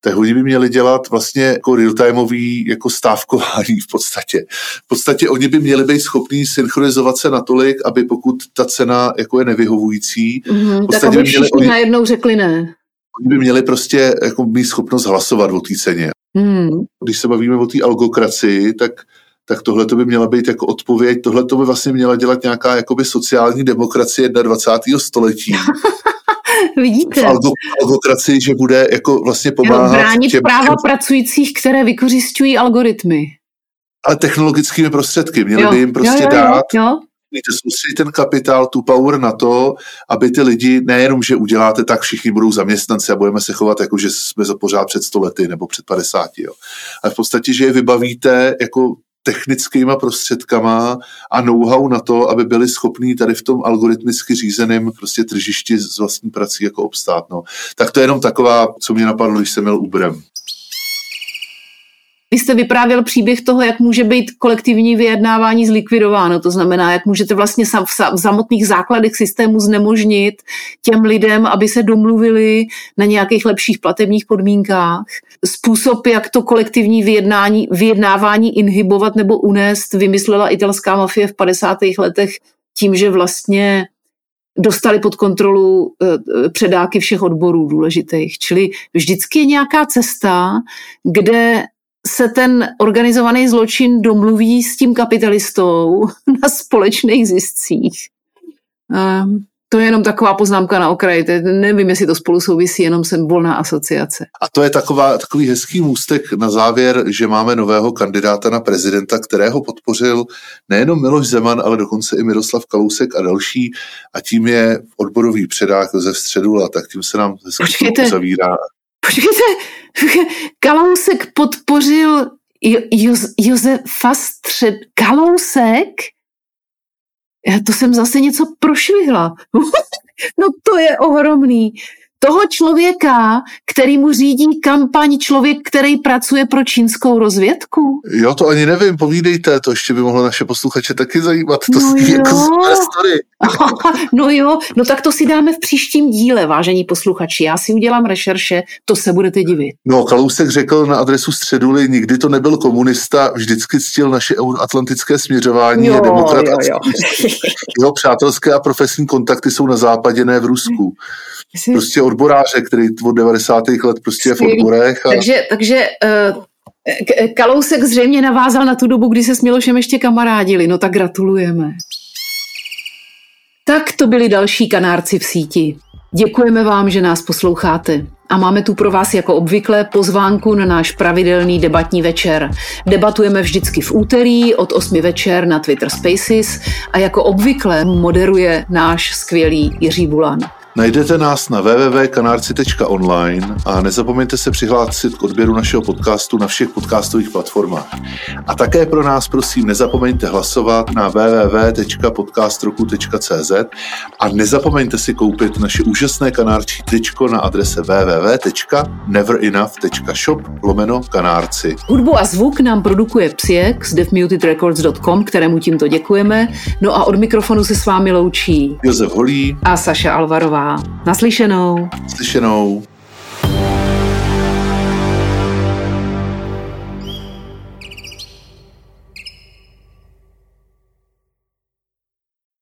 tak oni by měli dělat vlastně jako real-timeový jako stávkování v podstatě. V podstatě oni by měli být schopní synchronizovat se natolik, aby pokud ta cena jako je nevyhovující, mm-hmm, tak aby všichni oni, najednou řekli ne. Oni by měli prostě jako mít schopnost hlasovat o té ceně. Mm. Když se bavíme o té algokracii, tak tak tohle to by měla být jako odpověď, tohle to by vlastně měla dělat nějaká jakoby sociální demokracie 21. století. Vidíte. V že bude jako vlastně pomáhat Bránit těm, práva těm... pracujících, které vykořišťují algoritmy. Ale technologickými prostředky. Měli jo, by jim prostě jo, jo, dát jo, jo. Mějte soustředit ten kapitál, tu power na to, aby ty lidi, nejenom, že uděláte tak, všichni budou zaměstnanci a budeme se chovat jako, že jsme pořád před 100 lety nebo před 50, jo. Ale v podstatě, že je vybavíte jako technickýma prostředkama a know-how na to, aby byli schopní tady v tom algoritmicky řízeném prostě tržišti s vlastní prací jako obstát. No. Tak to je jenom taková, co mě napadlo, když jsem měl Uberem. Vy jste vyprávěl příběh toho, jak může být kolektivní vyjednávání zlikvidováno. To znamená, jak můžete vlastně v samotných základech systému znemožnit těm lidem, aby se domluvili na nějakých lepších platebních podmínkách. Způsob, jak to kolektivní vyjednání, vyjednávání inhibovat nebo unést, vymyslela italská mafie v 50. letech tím, že vlastně dostali pod kontrolu eh, předáky všech odborů důležitých. Čili vždycky je nějaká cesta, kde se ten organizovaný zločin domluví s tím kapitalistou na společných ziscích. Um, To je jenom taková poznámka na okraji. Je, nevím, jestli to spolu souvisí, jenom jsem volná asociace. A to je taková, takový hezký můstek na závěr, že máme nového kandidáta na prezidenta, kterého podpořil nejenom Miloš Zeman, ale dokonce i Miroslav Kalousek a další. A tím je odborový předák Josef Středula, tak tím se nám hezky uzavírá. Počkejte, Kalousek podpořil jo, jo, Josefa Střed... Kalousek? Já to jsem zase něco prošvihla. no to je ohromný toho člověka, který mu řídí kampaň člověk, který pracuje pro čínskou rozvědku? Jo, to ani nevím, povídejte, to ještě by mohlo naše posluchače taky zajímat. To no jako story. no jo, no tak to si dáme v příštím díle, vážení posluchači. Já si udělám rešerše, to se budete divit. No, Kalousek řekl na adresu Středuly, nikdy to nebyl komunista, vždycky ctil naše euroatlantické směřování, jo, je demokrat. Jo, jo. Jeho přátelské a profesní kontakty jsou na západě, ne v Rusku. Jsi... Prostě odboráře, který od 90. let prostě je v odborech. A... Takže, takže uh, Kalousek zřejmě navázal na tu dobu, kdy se s Milošem ještě kamarádili. No tak gratulujeme. Tak to byli další kanárci v síti. Děkujeme vám, že nás posloucháte. A máme tu pro vás jako obvykle pozvánku na náš pravidelný debatní večer. Debatujeme vždycky v úterý od 8 večer na Twitter Spaces a jako obvykle moderuje náš skvělý Jiří Bulan. Najdete nás na www.kanarci.online a nezapomeňte se přihlásit k odběru našeho podcastu na všech podcastových platformách. A také pro nás prosím nezapomeňte hlasovat na www.podcastroku.cz a nezapomeňte si koupit naše úžasné kanárčí tričko na adrese www.neverenough.shop lomeno kanárci. Hudbu a zvuk nám produkuje Psiek z deafmutedrecords.com, kterému tímto děkujeme. No a od mikrofonu se s vámi loučí Josef Holí a Saša Alvarová. Naslyšenou. Slyšenou.